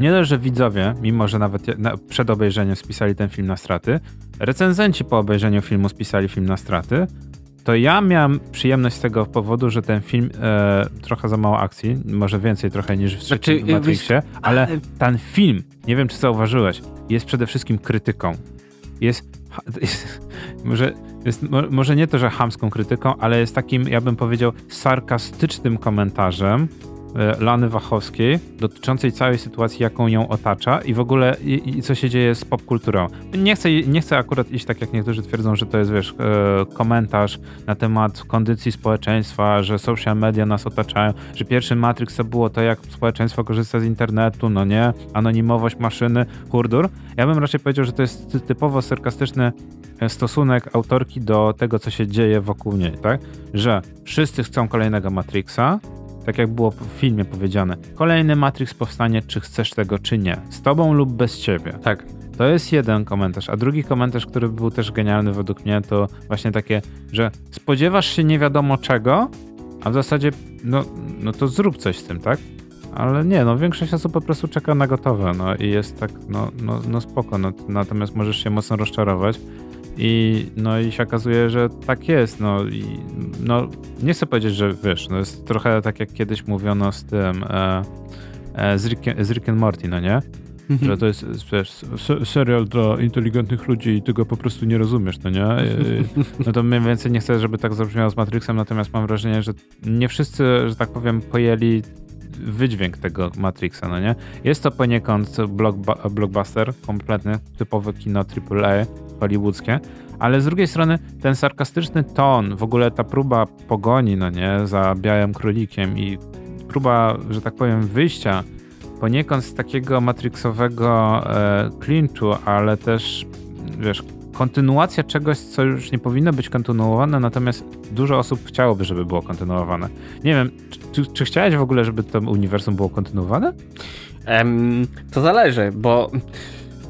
nie dość, że widzowie, mimo że nawet przed obejrzeniem spisali ten film na straty, recenzenci po obejrzeniu filmu spisali film na straty, to ja miałem przyjemność z tego powodu, że ten film e, trochę za mało akcji, może więcej trochę niż w znaczy, Matrixie, ale ten film, nie wiem czy zauważyłeś, jest przede wszystkim krytyką. Jest, jest może, jest, może nie to, że hamską krytyką, ale jest takim, ja bym powiedział, sarkastycznym komentarzem Lany Wachowskiej dotyczącej całej sytuacji, jaką ją otacza i w ogóle i, i co się dzieje z popkulturą. Nie chcę, nie chcę akurat iść tak, jak niektórzy twierdzą, że to jest, wiesz, e, komentarz na temat kondycji społeczeństwa, że social media nas otaczają, że pierwszy Matrix to było to, jak społeczeństwo korzysta z internetu, no nie, anonimowość maszyny, hurdur. Ja bym raczej powiedział, że to jest typowo sarkastyczny e, stosunek autorki do tego, co się dzieje wokół niej, tak? Że wszyscy chcą kolejnego Matrixa, tak jak było w filmie powiedziane. Kolejny Matrix powstanie, czy chcesz tego, czy nie. Z tobą lub bez ciebie. Tak. To jest jeden komentarz, a drugi komentarz, który był też genialny według mnie, to właśnie takie, że spodziewasz się nie wiadomo czego, a w zasadzie, no, no to zrób coś z tym, tak? Ale nie, no większość osób po prostu czeka na gotowe, no i jest tak, no, no, no spoko, no, natomiast możesz się mocno rozczarować. I, no i się okazuje, że tak jest. No, i, no nie chcę powiedzieć, że wiesz, no jest trochę tak jak kiedyś mówiono z tym e, e, z, Rick, z Rick and Morty, no nie? Mhm. Że to jest wiesz, serial dla inteligentnych ludzi i ty go po prostu nie rozumiesz, no nie? No to mniej więcej nie chcę, żeby tak zabrzmiało z Matrixem, natomiast mam wrażenie, że nie wszyscy, że tak powiem, pojęli wydźwięk tego Matrixa, no nie? Jest to poniekąd blockbuster kompletny, typowe kino AAA, hollywoodzkie, ale z drugiej strony ten sarkastyczny ton, w ogóle ta próba pogoni, no nie, za białym królikiem i próba, że tak powiem, wyjścia poniekąd z takiego matrixowego e, clinchu, ale też, wiesz, kontynuacja czegoś, co już nie powinno być kontynuowane, natomiast dużo osób chciałoby, żeby było kontynuowane. Nie wiem, czy, czy chciałeś w ogóle, żeby to uniwersum było kontynuowane? Um, to zależy, bo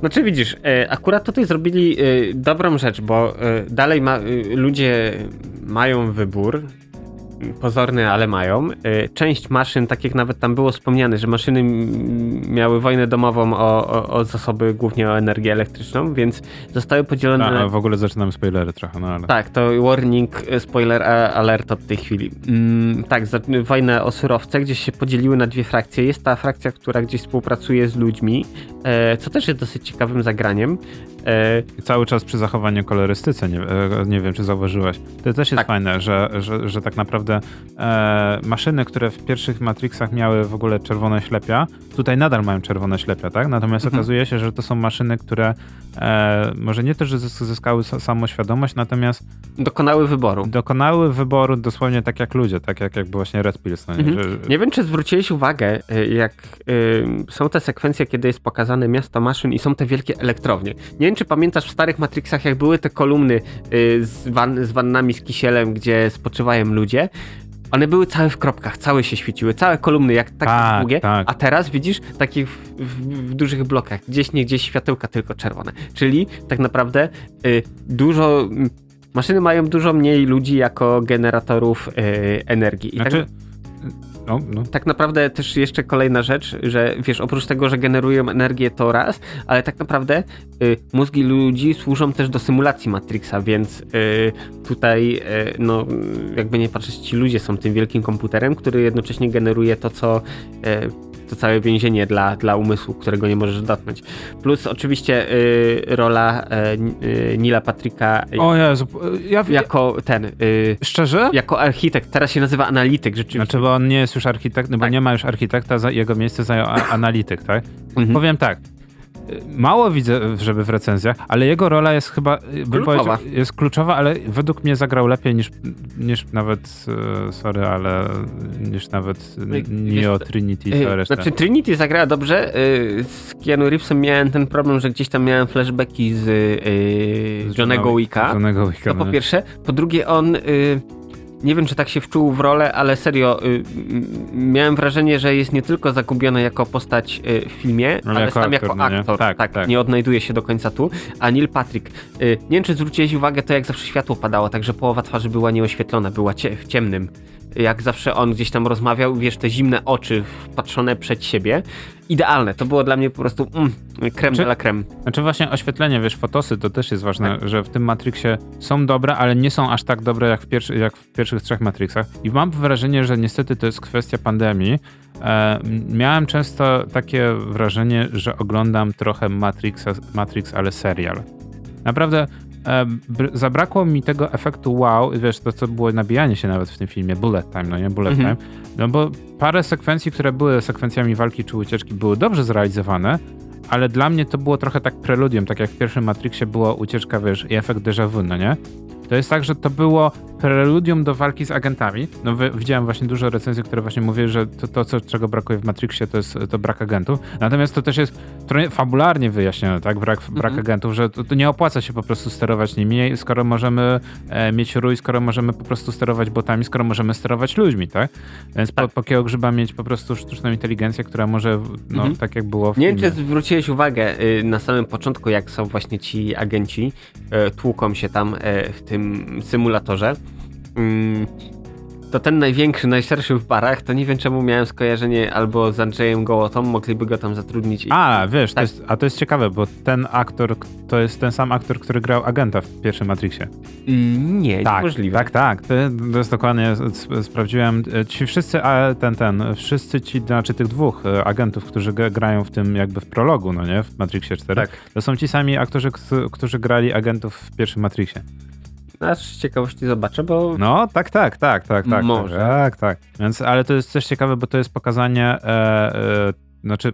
znaczy widzisz, e, akurat tutaj zrobili e, dobrą rzecz, bo e, dalej ma, ludzie mają wybór, pozorny, ale mają. Część maszyn, tak jak nawet tam było wspomniane, że maszyny miały wojnę domową o, o, o zasoby, głównie o energię elektryczną, więc zostały podzielone... A, w ogóle zaczynamy spoilery trochę, no ale... Tak, to warning, spoiler alert od tej chwili. Mm, tak, wojnę o surowce, gdzieś się podzieliły na dwie frakcje. Jest ta frakcja, która gdzieś współpracuje z ludźmi, E, co też jest dosyć ciekawym zagraniem. E, cały czas przy zachowaniu kolorystyce, nie, e, nie wiem czy zauważyłeś. To też jest tak. fajne, że, że, że tak naprawdę e, maszyny, które w pierwszych Matrixach miały w ogóle czerwone ślepia, tutaj nadal mają czerwone ślepia, tak? Natomiast mhm. okazuje się, że to są maszyny, które e, może nie to, że zyskały samoświadomość, natomiast dokonały wyboru. Dokonały wyboru dosłownie tak jak ludzie, tak jak, jak właśnie Red Pills. No nie? Mhm. Że, nie wiem, czy zwróciłeś uwagę, jak y, są te sekwencje, kiedy jest pokazane miasto maszyn i są te wielkie elektrownie. Nie wiem, czy pamiętasz w starych Matrixach, jak były te kolumny y, z, van, z wannami z kisielem, gdzie spoczywają ludzie. One były całe w kropkach, całe się świeciły, całe kolumny, jak takie tak, długie, tak. a teraz widzisz takich w, w, w, dużych blokach, gdzieś nie gdzieś światełka tylko czerwone. Czyli tak naprawdę y, dużo maszyny mają dużo mniej ludzi jako generatorów y, energii. I znaczy, tak, no, no. Tak naprawdę też jeszcze kolejna rzecz, że wiesz, oprócz tego, że generują energię to raz, ale tak naprawdę y, mózgi ludzi służą też do symulacji Matrixa, więc y, tutaj y, no jakby nie patrzeć, ci ludzie są tym wielkim komputerem, który jednocześnie generuje to, co y, to całe więzienie dla, dla umysłu, którego nie możesz dotknąć. Plus oczywiście y, rola y, y Nila Patryka o Jezu, ja, jako ten... Y, szczerze? Jako architekt. Teraz się nazywa analityk rzeczywiście. Znaczy, bo on nie jest już architekt, no bo tak. nie ma już architekta, jego miejsce zajął analityk, tak? Mhm. Powiem tak, mało widzę, żeby w recenzjach, ale jego rola jest chyba kluczowa. jest kluczowa, ale według mnie zagrał lepiej niż, niż nawet, e, sorry, ale niż nawet Neo Trinity reszta. Znaczy Trinity zagrała dobrze, e, z Keanu Reevesem miałem ten problem, że gdzieś tam miałem flashbacki z, e, z Johnego Wicka. Johnego Wicka. To po no. pierwsze. Po drugie on nie wiem, czy tak się wczuł w rolę, ale serio, y, miałem wrażenie, że jest nie tylko zagubiony jako postać y, w filmie, ale, ale sam jako no aktor. Tak, tak, tak, nie odnajduje się do końca tu. A Neil Patrick, y, nie wiem, czy zwróciłeś uwagę, to jak zawsze światło padało, także połowa twarzy była nieoświetlona, była cie w ciemnym jak zawsze on gdzieś tam rozmawiał, wiesz, te zimne oczy wpatrzone przed siebie. Idealne, to było dla mnie po prostu mm, creme de la creme. Znaczy właśnie oświetlenie, wiesz, fotosy to też jest ważne, tak. że w tym Matrixie są dobre, ale nie są aż tak dobre jak w, pierwszy, jak w pierwszych trzech Matrixach. I mam wrażenie, że niestety to jest kwestia pandemii. E, miałem często takie wrażenie, że oglądam trochę Matrixa, Matrix, ale serial. Naprawdę zabrakło mi tego efektu wow, wiesz, to co było nabijanie się nawet w tym filmie, bullet time, no nie, bullet mhm. time, no bo parę sekwencji, które były sekwencjami walki czy ucieczki były dobrze zrealizowane, ale dla mnie to było trochę tak preludium, tak jak w pierwszym Matrixie była ucieczka, wiesz, i efekt déjà vu, no nie? To jest tak, że to było preludium do walki z agentami. No widziałem właśnie dużo recenzji, które właśnie mówiły, że to, to co, czego brakuje w Matrixie, to jest to brak agentów. Natomiast to też jest fabularnie wyjaśnione, tak? Brak, brak mhm. agentów, że to, to, nie opłaca się po prostu sterować nimi, skoro możemy e, mieć rój, skoro możemy po prostu sterować botami, skoro możemy sterować ludźmi, tak? Więc tak. po, po grzyba mieć po prostu sztuczną inteligencję, która może, no mhm. tak jak było w Nie wiem, czy zwróciłeś uwagę y, na samym początku, jak są właśnie ci agenci, y, tłuką się tam y, w tym symulatorze. Mm, to ten największy, najszerszy w barach, to nie wiem czemu miałem skojarzenie albo z Andrzejem Gołotą, mogliby go tam zatrudnić. A, wiesz, tak. to jest, a to jest ciekawe, bo ten aktor, to jest ten sam aktor, który grał agenta w pierwszym Matrixie. Mm, nie, tak, niemożliwe. Tak, tak, to, to jest dokładnie, sprawdziłem, ci wszyscy, a ten, ten, wszyscy ci, znaczy tych dwóch e, agentów, którzy grają w tym jakby w prologu, no nie, w Matrixie 4, tak. to są ci sami aktorzy, którzy grali agentów w pierwszym Matrixie. Aż z ciekawości zobaczę, bo. No, tak, tak, tak, tak, tak. Może. Tak, tak. Więc, ale to jest też ciekawe, bo to jest pokazanie, e, e, znaczy,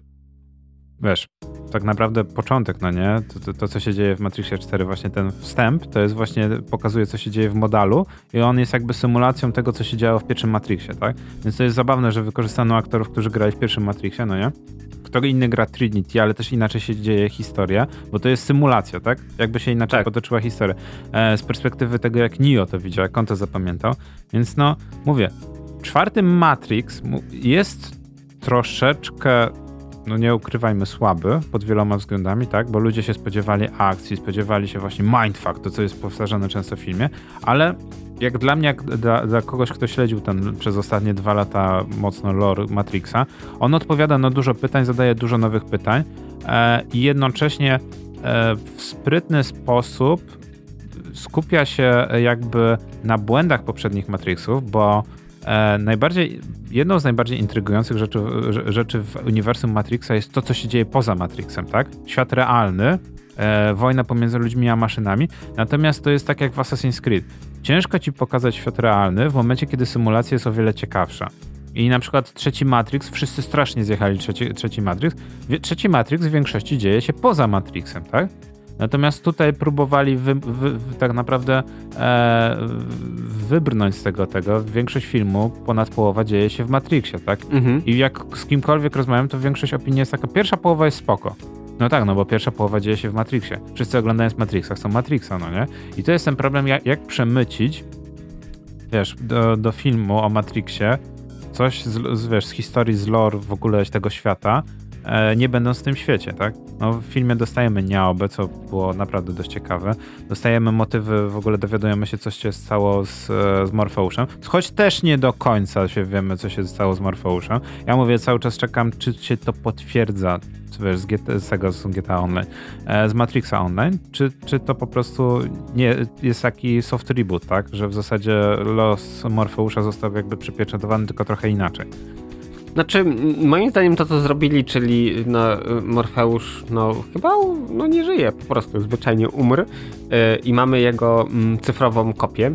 wiesz, tak naprawdę początek, no nie? To, to, to, co się dzieje w Matrixie 4, właśnie ten wstęp, to jest właśnie, pokazuje, co się dzieje w modalu i on jest jakby symulacją tego, co się działo w pierwszym Matrixie, tak? Więc to jest zabawne, że wykorzystano aktorów, którzy grali w pierwszym Matrixie, no nie? kto inny gra Trinity, ale też inaczej się dzieje historia, bo to jest symulacja, tak? Jakby się inaczej Tak. potoczyła historia. E, z perspektywy tego, jak Neo to widział, jak on to zapamiętał. Więc no, mówię, czwarty Matrix jest troszeczkę, no nie ukrywajmy, słaby pod wieloma względami, tak? Bo ludzie się spodziewali akcji, spodziewali się właśnie mindfuck, to co jest powtarzane często w filmie, ale jak dla mnie, jak dla, dla kogoś, kto śledził ten przez ostatnie dwa lata mocno lore Matrixa, on odpowiada na dużo pytań, zadaje dużo nowych pytań e, i jednocześnie e, w sprytny sposób skupia się jakby na błędach poprzednich Matrixów, bo najbardziej, jedną z najbardziej intrygujących rzeczy, rze- rzeczy w uniwersum Matrixa jest to, co się dzieje poza Matrixem, tak? Świat realny, e, wojna pomiędzy ludźmi a maszynami, natomiast to jest tak jak w Assassin's Creed. Ciężko ci pokazać świat realny w momencie, kiedy symulacja jest o wiele ciekawsza. I na przykład trzeci Matrix, wszyscy strasznie zjechali trzeci, trzeci Matrix. Trzeci Matrix w większości dzieje się poza Matrixem, tak? Natomiast tutaj próbowali wy, wy, tak naprawdę e, wybrnąć z tego tego. Większość filmu, ponad połowa dzieje się w Matrixie, tak? Mhm. I jak z kimkolwiek rozmawiam, to większość opinii jest taka, pierwsza połowa jest spoko. No tak, no bo pierwsza połowa dzieje się w Matrixie. Wszyscy oglądając Matrixa chcą Matrixa, no nie? I to jest ten problem, jak, jak przemycić, wiesz, do, do filmu o Matrixie coś z, z, wiesz, z historii, z lore w ogóle tego świata, nie będąc w tym świecie, tak? No w filmie dostajemy Niaobę, co było naprawdę dość ciekawe. Dostajemy motywy, w ogóle dowiadujemy się, co się stało z, e, z Morfeuszem. Choć też nie do końca się wiemy, co się stało z Morfeuszem. Ja mówię, cały czas czekam, czy się to potwierdza, wiesz, z, GT, z tego z GTA Online, e, z Matrixa Online, czy, czy to po prostu nie jest taki soft reboot, tak? Że w zasadzie los Morfeusza został jakby przypieczętowany, tylko trochę inaczej. Znaczy, moim zdaniem to, co zrobili, czyli no, Morfeusz, no chyba no, nie żyje, po prostu zwyczajnie umarł y, i mamy jego mm, cyfrową kopię.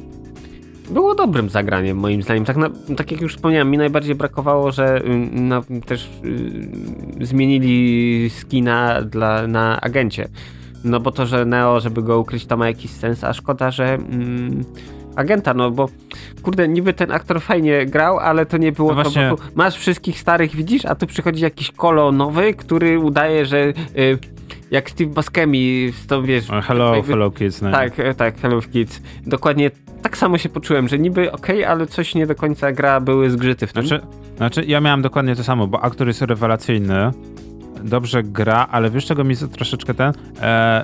Było dobrym zagraniem, moim zdaniem. Tak, na, tak jak już wspomniałem, mi najbardziej brakowało, że y, no, też y, zmienili skina dla, na agencie. No bo to, że Neo, żeby go ukryć, to ma jakiś sens, a szkoda, że mm, agenta, no bo kurde, niby ten aktor fajnie grał, ale to nie było No właśnie- to, masz wszystkich starych, widzisz, a tu przychodzi jakiś kolo nowy, który udaje, że y, jak Steve Buscemi, to wiesz... E, Hello, jakby- fellow kids. No. Tak, e, tak, Hello Kids. Dokładnie tak samo się poczułem, że niby okej, ale coś nie do końca gra, były zgrzyty w tym. Znaczy, znaczy, ja miałem dokładnie to samo, bo aktor jest rewelacyjny, dobrze gra, ale wiesz czego mi troszeczkę ten... E,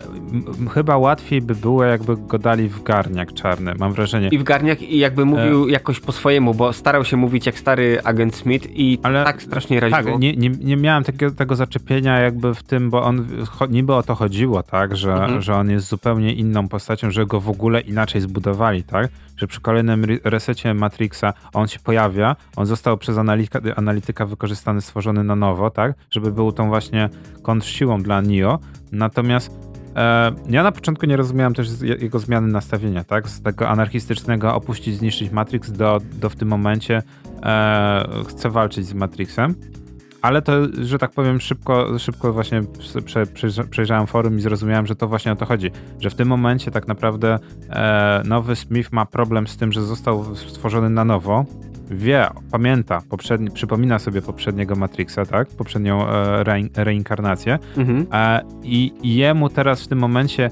chyba łatwiej by było, jakby go dali w garniak czarny, mam wrażenie. I w garniach i jakby mówił jakoś po swojemu, bo starał się mówić jak stary agent Smith i Ale- tak strasznie raziło. Tak, nie, nie, nie miałem takiego, tego zaczepienia jakby w tym, bo on niby o to chodziło, tak, że, Mhm. że on jest zupełnie inną postacią, że go w ogóle inaczej zbudowali, tak, że przy kolejnym re- resecie Matrixa on się pojawia, on został przez analityka, analityka wykorzystany, stworzony na nowo, tak, żeby był tą właśnie kontrsiłą dla Neo, natomiast E, ja na początku nie rozumiałem też jego zmiany nastawienia, tak? Z tego anarchistycznego opuścić, zniszczyć Matrix do, do w tym momencie e, chcę walczyć z Matrixem. Ale to, że tak powiem, szybko, szybko właśnie prze, prze, przejrzałem forum i zrozumiałem, że to właśnie o to chodzi. Że w tym momencie tak naprawdę e, nowy Smith ma problem z tym, że został stworzony na nowo. Wie, pamięta, poprzedni, przypomina sobie poprzedniego Matrixa, tak? Poprzednią e, rein, reinkarnację. Mhm. E, I i jemu teraz w tym momencie,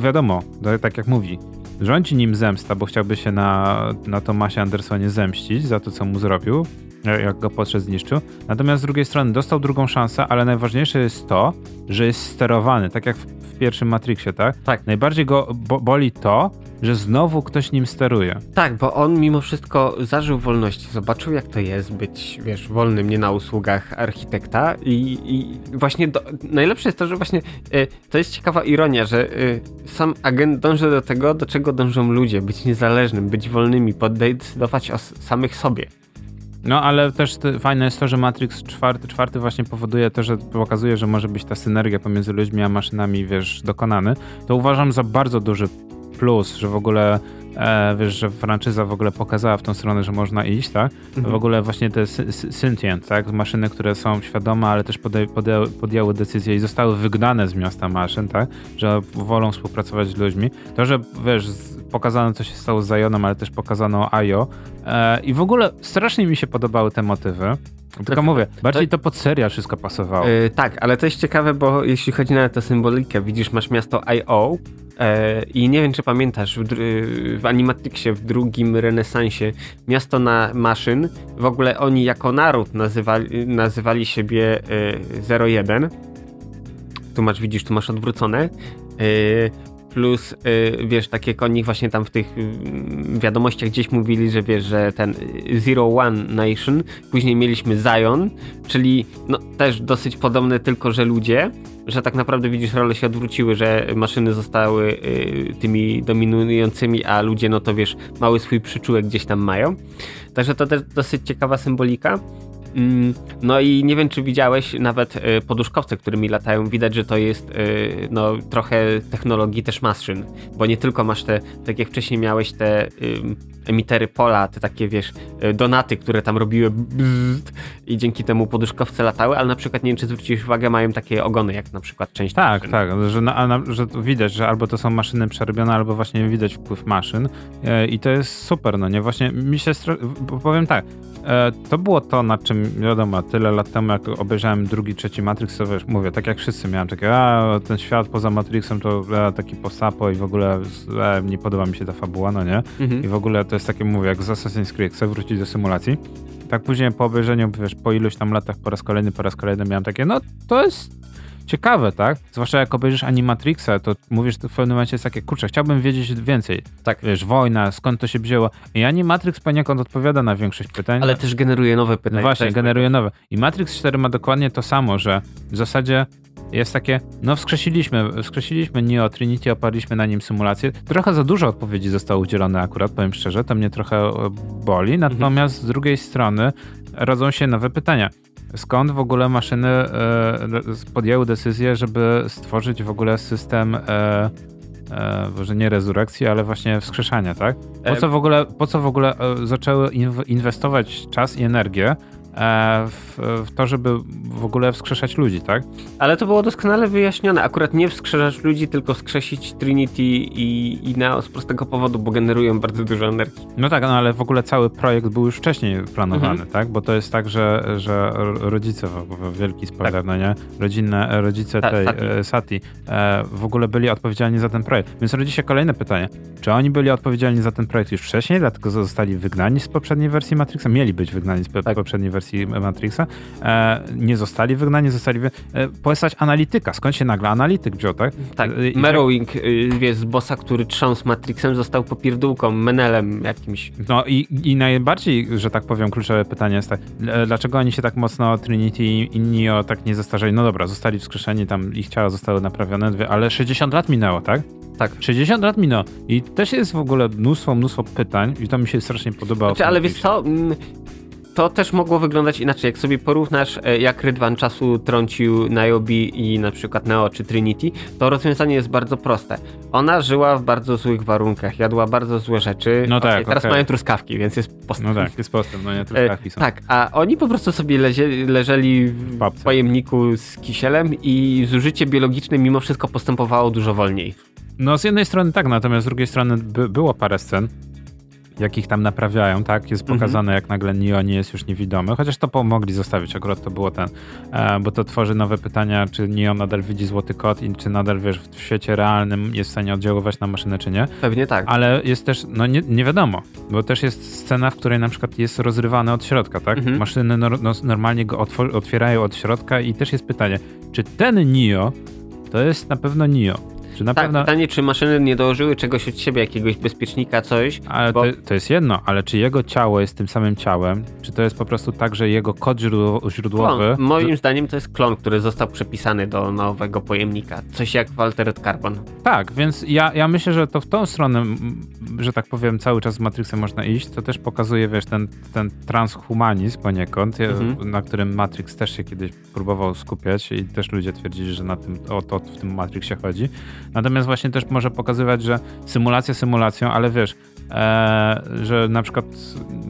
wiadomo, tak jak mówi, rządzi nim zemsta, bo chciałby się na, na Tomasie Andersonie zemścić za to, co mu zrobił, jak go podszedł, zniszczył. Natomiast z drugiej strony dostał drugą szansę, ale najważniejsze jest to, że jest sterowany, tak jak w, w pierwszym Matrixie, tak? Tak. Najbardziej go bo, boli to, że znowu ktoś nim steruje. Tak, bo on mimo wszystko zażył wolności, zobaczył jak to jest być, wiesz, wolnym, nie na usługach architekta i, i właśnie do, najlepsze jest to, że właśnie y, to jest ciekawa ironia, że y, sam agent dąży do tego, do czego dążą ludzie, być niezależnym, być wolnymi, podecydować o samych sobie. No, ale też te, fajne jest to, że Matrix 4, czwarty właśnie powoduje to, że pokazuje, że może być ta synergia pomiędzy ludźmi a maszynami, wiesz, dokonany. To uważam za bardzo duży plus, że w ogóle, e, wiesz, że franczyza w ogóle pokazała w tą stronę, że można iść, tak? Mhm. W ogóle właśnie te sentient, tak? Maszyny, które są świadome, ale też pode, pode, podjęły decyzję i zostały wygnane z miasta maszyn, tak? Że wolą współpracować z ludźmi. To, że wiesz, pokazano co się stało z Zionem, ale też pokazano Ajo. E, I w ogóle strasznie mi się podobały te motywy. Tylko mówię, bardziej to pod serial wszystko pasowało. Yy, tak, ale to jest ciekawe, bo jeśli chodzi na tę symbolikę, widzisz, masz miasto I.O. Yy, i nie wiem, czy pamiętasz, w, w Animatrixie, w drugim renesansie, miasto na maszyn, w ogóle oni jako naród nazywali, nazywali siebie yy, 01. Tu masz, widzisz, tu masz odwrócone. Plus y, wiesz, takie konik właśnie tam w tych y, wiadomościach gdzieś mówili, że wiesz, że ten Zero One Nation, później mieliśmy Zion, czyli no też dosyć podobne, tylko że ludzie, że tak naprawdę widzisz, role się odwróciły, że maszyny zostały y, tymi dominującymi, a ludzie no to wiesz, mały swój przyczółek gdzieś tam mają. Także to też dosyć ciekawa symbolika. Mm, no i nie wiem, czy widziałeś nawet y, poduszkowce, którymi latają. Widać, że to jest y, no, trochę technologii też maszyn, bo nie tylko masz te, tak jak wcześniej miałeś te emitery pola, te takie, wiesz, y, donaty, które tam robiły bzzt, i dzięki temu poduszkowce latały, ale na przykład, nie wiem, czy zwróciłeś uwagę, mają takie ogony, jak na przykład część Tak, maszyn. tak, że, na, na, że widać, że albo to są maszyny przerobione, albo właśnie widać wpływ maszyn i to jest super, no nie? Właśnie mi się, powiem tak, E, to było to, na czym, wiadomo, tyle lat temu, jak obejrzałem drugi, trzeci Matrix, to wiesz, mówię, tak jak wszyscy miałem takie, a ten świat poza Matrixem to a, taki posapo i w ogóle a, nie podoba mi się ta fabuła, no nie? Mhm. I w ogóle to jest takie, mówię, jak z Assassin's Creed, chcę wrócić do symulacji. Tak później po obejrzeniu, wiesz, po iluś tam latach po raz kolejny, po raz kolejny miałem takie, no to jest ciekawe, tak? Zwłaszcza jak obejrzysz Animatrixa, to mówisz w pewnym momencie jest takie, kurczę, chciałbym wiedzieć więcej. Tak. Wiesz, wojna, skąd to się wzięło. I Animatrix poniekąd odpowiada na większość pytań. Ale też generuje nowe pytania. No właśnie, generuje nowe. I Matrix 4 ma dokładnie to samo, że w zasadzie jest takie, no wskrzesiliśmy, wskrzesiliśmy Neo Trinity, oparliśmy na nim symulację. Trochę za dużo odpowiedzi zostało udzielone akurat, powiem szczerze, to mnie trochę e, boli. Mhm. Natomiast mhm. z drugiej strony rodzą się nowe pytania. Skąd w ogóle maszyny e, podjęły decyzję, żeby stworzyć w ogóle system, e, e, może nie rezurekcji, ale właśnie wskrzeszania, tak? Po co w ogóle, po co w ogóle zaczęły inwestować czas i energię w, w, to, żeby w ogóle wskrzeszać ludzi, tak? Ale to było doskonale wyjaśnione. Akurat nie wskrzeszać ludzi, tylko wskrzesić Trinity i, i Neo z prostego powodu, bo generują bardzo dużo energii. No tak, no ale w ogóle cały projekt był już wcześniej planowany, mhm. tak? Bo to jest tak, że, że rodzice, wielki spoiler, tak. no nie? Rodzinne, rodzice Ta, tej Sati, e, Sati e, w ogóle byli odpowiedzialni za ten projekt. Więc rodzi się kolejne pytanie. Czy oni byli odpowiedzialni za ten projekt już wcześniej, dlatego zostali wygnani z poprzedniej wersji Matrixa? Mieli być wygnani z tak. poprzedniej wersji wersji Matrixa, e, nie zostali wygnani, zostali wy... e, postać analityka. Skąd się nagle analityk wziął, tak? Tak, e, Merrowing, wiesz, z bossa, który trząsł Matrixem, został popierdółką, menelem jakimś. No i, i najbardziej, że tak powiem, kluczowe pytanie jest tak, dlaczego oni się tak mocno Trinity i Neo tak nie zestarzeli? No dobra, zostali wskrzeszeni, tam ich ciała zostały naprawione, ale 60 lat minęło, tak? Tak. 60 lat minęło. I też jest w ogóle mnóstwo, mnóstwo pytań i to mi się strasznie podobało. Znaczy, ale wiesz co, to też mogło wyglądać inaczej. Jak sobie porównasz, e, jak Rydwan czasu trącił Niobe i na przykład Neo czy Trinity, to rozwiązanie jest bardzo proste. Ona żyła w bardzo złych warunkach, jadła bardzo złe rzeczy. No tak, okay, Teraz okay. mają truskawki, więc jest postęp. No tak, jest postęp, no nie, truskawki są. E, tak, a oni po prostu sobie lezie, leżeli w Babce. pojemniku z kisielem i zużycie biologiczne mimo wszystko postępowało dużo wolniej. No z jednej strony tak, natomiast z drugiej strony by, było parę scen, jak ich tam naprawiają, tak? Jest mhm. pokazane, jak nagle Neo nie jest już niewidomy, chociaż to pomogli zostawić, akurat to było ten, e, bo to tworzy nowe pytania, czy Neo nadal widzi złoty kod i czy nadal, wiesz, w świecie realnym jest w stanie oddziaływać na maszynę, czy nie. Pewnie tak. Ale jest też, no nie, nie wiadomo, bo też jest scena, w której na przykład jest rozrywany od środka, tak? Mhm. Maszyny no, no, normalnie go otwierają od środka i też jest pytanie, czy ten Neo to jest na pewno Neo? Czy na tak, pewno... pytanie, czy maszyny nie dołożyły czegoś od siebie, jakiegoś bezpiecznika, coś. Ale bo... to, to, jest jedno, ale czy jego ciało jest tym samym ciałem, czy to jest po prostu tak, że jego kod źródłowy... Klon. Moim zdaniem to jest klon, który został przepisany do nowego pojemnika. Coś jak w Altered Carbon. Tak, więc ja, ja myślę, że to w tą stronę, że tak powiem, cały czas z Matrixem można iść. To też pokazuje, wiesz, ten, ten transhumanizm poniekąd, mhm. na którym Matrix też się kiedyś próbował skupiać i też ludzie twierdzili, że na tym, o to w tym Matrixie chodzi. Natomiast właśnie też może pokazywać, że symulacja symulacją, ale wiesz, e, że na przykład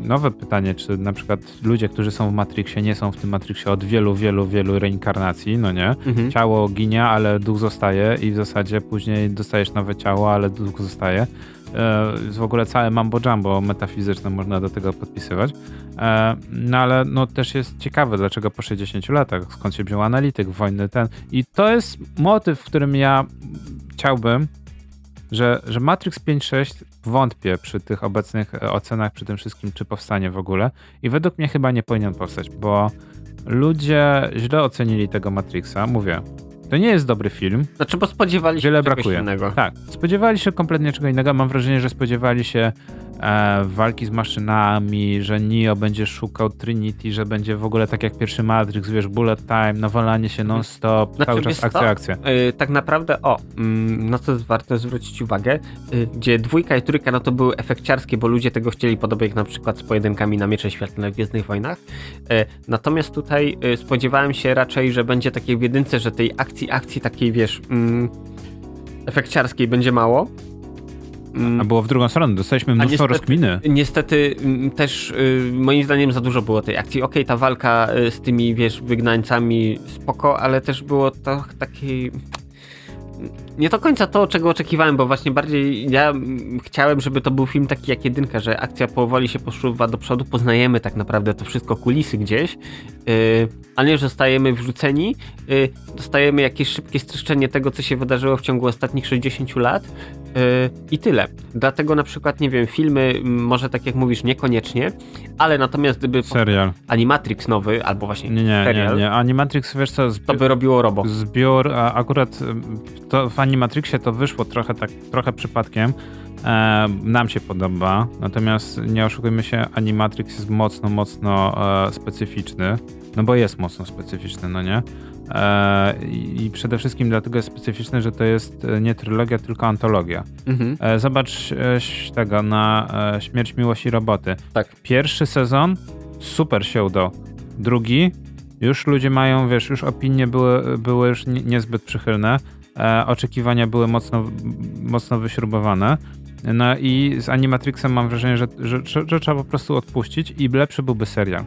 nowe pytanie, czy na przykład ludzie, którzy są w Matrixie, nie są w tym Matrixie od wielu, wielu, wielu reinkarnacji, no nie? Mhm. Ciało ginie, ale duch zostaje i w zasadzie później dostajesz nowe ciało, ale duch zostaje. Jest w ogóle całe mambo jumbo metafizyczne można do tego podpisywać. E, no ale no też jest ciekawe, dlaczego po 60 latach, skąd się wziął analityk, wojny ten. I to jest motyw, w którym ja chciałbym, że, że Matrix 5.6 wątpię przy tych obecnych ocenach, przy tym wszystkim, czy powstanie w ogóle. I według mnie chyba nie powinien powstać, bo ludzie źle ocenili tego Matrixa. Mówię, to nie jest dobry film. Znaczy, bo spodziewali się Wiele czegoś brakuje. innego. Tak, spodziewali się kompletnie czego innego. Mam wrażenie, że spodziewali się e, walki z maszynami, że Neo będzie szukał Trinity, że będzie w ogóle tak jak pierwszy Matrix, wiesz, bullet time, nawalanie się non-stop, Znaczy, cały czas akcja, akcja. Yy, tak naprawdę, o, mm, na co warto zwrócić uwagę, yy, gdzie dwójka i trójka, no to były efekciarskie, bo ludzie tego chcieli, podobnie jak na przykład z pojedynkami na Miecze Świetlne w Gwiezdnych Wojnach. Yy, natomiast tutaj yy, spodziewałem się raczej, że będzie takiej w jedynce, że tej akcji, akcji takiej, wiesz, mm, efekciarskiej będzie mało. Mm, A było w drugą stronę, dostaliśmy mnóstwo niestety- rozkminy. Niestety mm, też y, moim zdaniem za dużo było tej akcji. Okej, ta walka y, z tymi, wiesz, wygnańcami spoko, ale też było to taki... Nie do końca to, czego oczekiwałem, bo właśnie bardziej ja mm, chciałem, żeby to był film taki jak jedynka, że akcja powoli się posuwa do przodu, poznajemy tak naprawdę to wszystko, kulisy gdzieś, yy, a nie, że zostajemy wrzuceni, yy, dostajemy jakieś szybkie streszczenie tego, co się wydarzyło w ciągu ostatnich 60 lat i tyle. Dlatego na przykład, nie wiem, filmy, może tak jak mówisz, niekoniecznie, ale natomiast gdyby Serial. Animatrix nowy, albo właśnie Nie, nie, serial, nie, nie. Animatrix, wiesz co, zbi- to by robiło robo. zbiór, a akurat to w Animatrixie to wyszło trochę tak, trochę przypadkiem. E, nam się podoba, natomiast nie oszukujmy się, Animatrix jest mocno, mocno e, specyficzny, no bo jest mocno specyficzny, no nie? E, I przede wszystkim dlatego jest specyficzny, że to jest e, nie trylogia, tylko antologia. Mhm. E, zobacz tego na Śmierć, Miłość i Roboty. Tak. Pierwszy sezon super się udał. Drugi już ludzie mają, wiesz, już opinie były, były już nie, niezbyt przychylne. Oczekiwania były mocno, mocno wyśrubowane. No i z Animatrixem mam wrażenie, że, że, że, że trzeba po prostu odpuścić i lepszy byłby serial.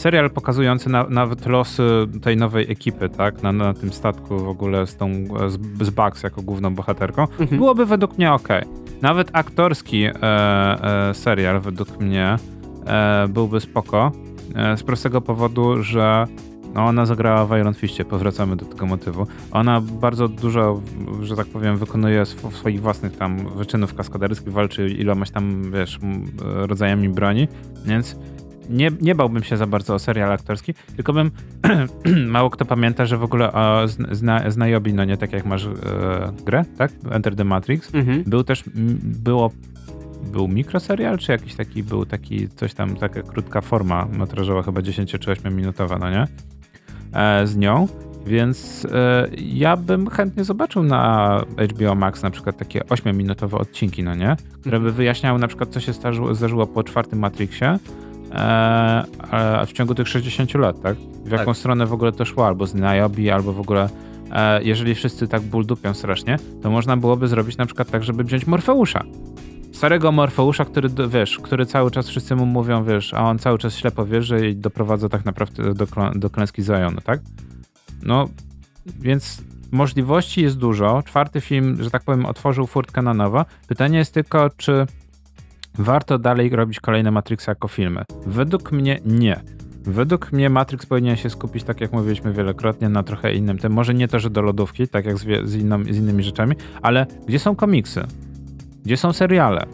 Serial pokazujący na, nawet losy tej nowej ekipy, tak? Na, na tym statku w ogóle z tą z, z Bugs jako główną bohaterką. Mhm. Byłoby według mnie ok. Nawet aktorski e, e, serial według mnie e, byłby spoko. E, z prostego powodu, że no ona zagrała w Iron Fistie, powracamy do tego motywu. Ona bardzo dużo, że tak powiem, wykonuje sw- swoich własnych tam wyczynów kaskaderskich, walczy ilomaś tam, wiesz, rodzajami broni, więc nie, nie bałbym się za bardzo o serial aktorski, tylko bym mało kto pamięta, że w ogóle o, zna, zna, zna Yobi, no nie tak jak masz e, grę, tak? Enter the Matrix. Mhm. Był też, było, był mikroserial, czy jakiś taki, był taki, coś tam, taka krótka forma metrażowa, chyba 10 czy 8 minutowa, no nie? E, z nią, więc e, ja bym chętnie zobaczył na HBO Max na przykład takie 8-minutowe odcinki, no nie? Które by wyjaśniały na przykład, co się zdarzyło, zdarzyło po czwartym Matrixie, e, e, w ciągu tych 60 lat, tak? W jaką Tak. stronę w ogóle to szło, albo z Niobe, albo w ogóle e, jeżeli wszyscy tak ból dupią strasznie, to można byłoby zrobić na przykład tak, żeby wziąć Morfeusza. Starego Morfeusza, który, wiesz, który cały czas wszyscy mu mówią, wiesz, a on cały czas ślepo wierzy i doprowadza tak naprawdę do, do klęski Zionu, tak? No, więc możliwości jest dużo. Czwarty film, że tak powiem, otworzył furtkę na nowo. Pytanie jest tylko, czy warto dalej robić kolejne Matrixy jako filmy? Według mnie nie. Według mnie Matrix powinien się skupić, tak jak mówiliśmy wielokrotnie, na trochę innym tym. Może nie to, że do lodówki, tak jak z, z, inną, z innymi rzeczami, ale gdzie są komiksy? Gdzie są seriale?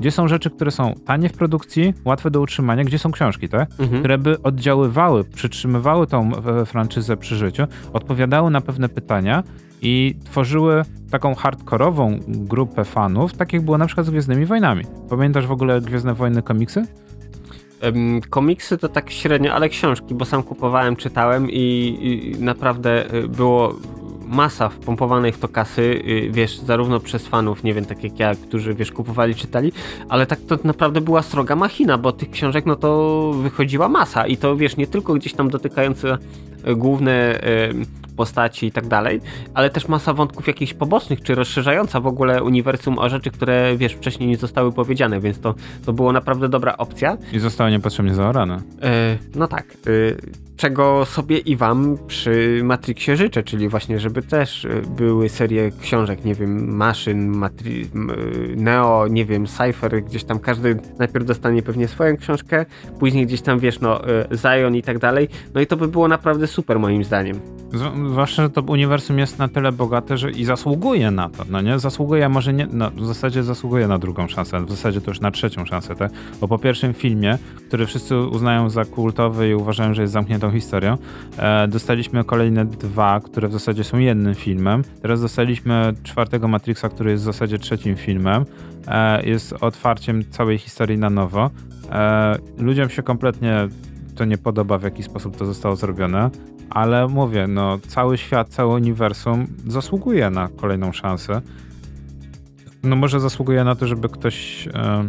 Gdzie są rzeczy, które są tanie w produkcji, łatwe do utrzymania? Gdzie są książki, tak? Mhm. które by oddziaływały, przytrzymywały tą e, franczyzę przy życiu, odpowiadały na pewne pytania i tworzyły taką hardkorową grupę fanów, tak jak było na przykład z Gwiezdnymi Wojnami. Pamiętasz w ogóle Gwiezdne Wojny komiksy? Komiksy to tak średnio, ale książki, bo sam kupowałem, czytałem i, i naprawdę y, było masa wpompowanej w to kasy, y, wiesz, zarówno przez fanów, nie wiem, tak jak ja, którzy, wiesz, kupowali, czytali, ale tak to naprawdę była sroga machina, bo tych książek, no to wychodziła masa i to, wiesz, nie tylko gdzieś tam dotykające e, główne e, postaci i tak dalej, ale też masa wątków jakichś pobocznych, czy rozszerzająca w ogóle uniwersum o rzeczy, które wiesz, wcześniej nie zostały powiedziane, więc to, to było naprawdę dobra opcja. I zostało niepotrzebnie zaorane. E, no tak. E, czego sobie i wam przy Matrixie życzę, czyli właśnie, żeby też e, były serie książek, nie wiem, maszyn, Matri Neo, nie wiem, Cypher, gdzieś tam każdy najpierw dostanie pewnie swoją książkę, później gdzieś tam, wiesz, no, Zion i tak dalej, no i to by było naprawdę super moim zdaniem. Zwłaszcza, że to uniwersum jest na tyle bogate, że i zasługuje na to, no nie? Zasługuje, może nie, no w zasadzie zasługuje na drugą szansę, w zasadzie to już na trzecią szansę, tak? Bo po pierwszym filmie, który wszyscy uznają za kultowy i uważają, że jest zamkniętą historią, e, dostaliśmy kolejne dwa, które w zasadzie są jednym filmem. Teraz dostaliśmy czwartego Matrixa, który jest w zasadzie trzecim filmem. E, jest otwarciem całej historii na nowo. E, ludziom się kompletnie to nie podoba, w jaki sposób to zostało zrobione ale mówię, no cały świat, całe uniwersum zasługuje na kolejną szansę. No może zasługuje na to, żeby ktoś e,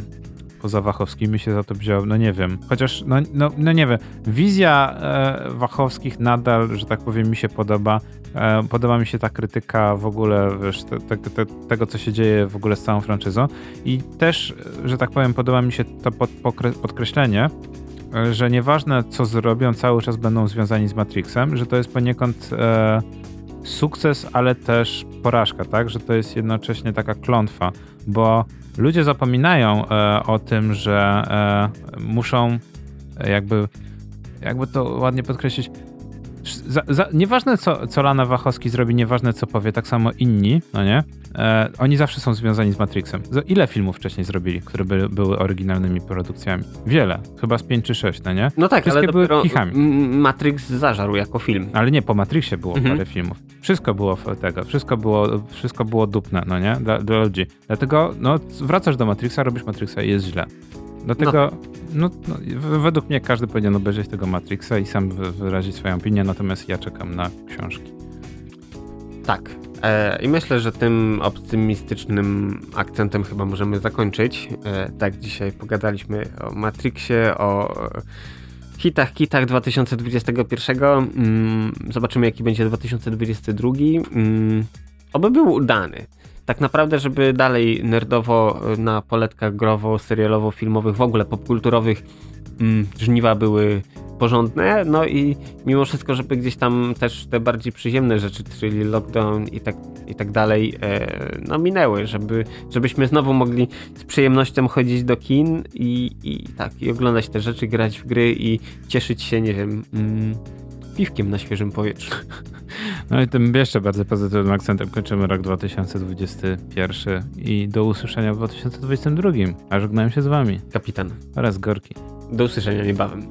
poza Wachowskimi się za to wziął, no nie wiem. Chociaż, no, no, no nie wiem, wizja e, Wachowskich nadal, że tak powiem, mi się podoba. E, podoba mi się ta krytyka w ogóle, wiesz, te, te, te, tego, co się dzieje w ogóle z całą franczyzą. I też, że tak powiem, podoba mi się to pod, podkreślenie, że nieważne co zrobią, cały czas będą związani z Matrixem, że to jest poniekąd e, sukces, ale też porażka, tak? Że to jest jednocześnie taka klątwa, bo ludzie zapominają e, o tym, że e, muszą jakby, jakby to ładnie podkreślić, za, za, nieważne co, co Lana Wachowski zrobi, nieważne co powie, tak samo inni, no nie? E, oni zawsze są związani z Matrixem. Ile filmów wcześniej zrobili, które by, były oryginalnymi produkcjami? Wiele. Chyba z 5 czy 6, no nie? No tak, Wszystkie ale były kichami. Matrix zażarł jako film. Ale nie, po Matrixie było mhm. parę filmów. Wszystko było tego, wszystko było, wszystko było dupne, no nie? Dla, dla ludzi. Dlatego, no, wracasz do Matrixa, robisz Matrixa i jest źle. Dlatego, no. No, no, według mnie każdy powinien obejrzeć tego Matrixa i sam wyrazić swoją opinię, natomiast ja czekam na książki. Tak. E, I myślę, że tym optymistycznym akcentem chyba możemy zakończyć. E, tak, dzisiaj pogadaliśmy o Matrixie, o hitach, kitach 2021. Mm, zobaczymy, jaki będzie 2022. Mm, oby był udany tak naprawdę, żeby dalej nerdowo na poletkach growo, serialowo, filmowych, w ogóle popkulturowych mm, żniwa były porządne, no i mimo wszystko, żeby gdzieś tam też te bardziej przyziemne rzeczy, czyli lockdown i tak, i tak dalej, e, no minęły, żeby, żebyśmy znowu mogli z przyjemnością chodzić do kin i, i tak, i oglądać te rzeczy, grać w gry i cieszyć się, nie wiem, mm, piwkiem na świeżym powietrzu. No i tym jeszcze bardzo pozytywnym akcentem kończymy rok 2021 i do usłyszenia w 2022. A żegnałem się z wami. Kapitan. Oraz Gorki. Do usłyszenia niebawem.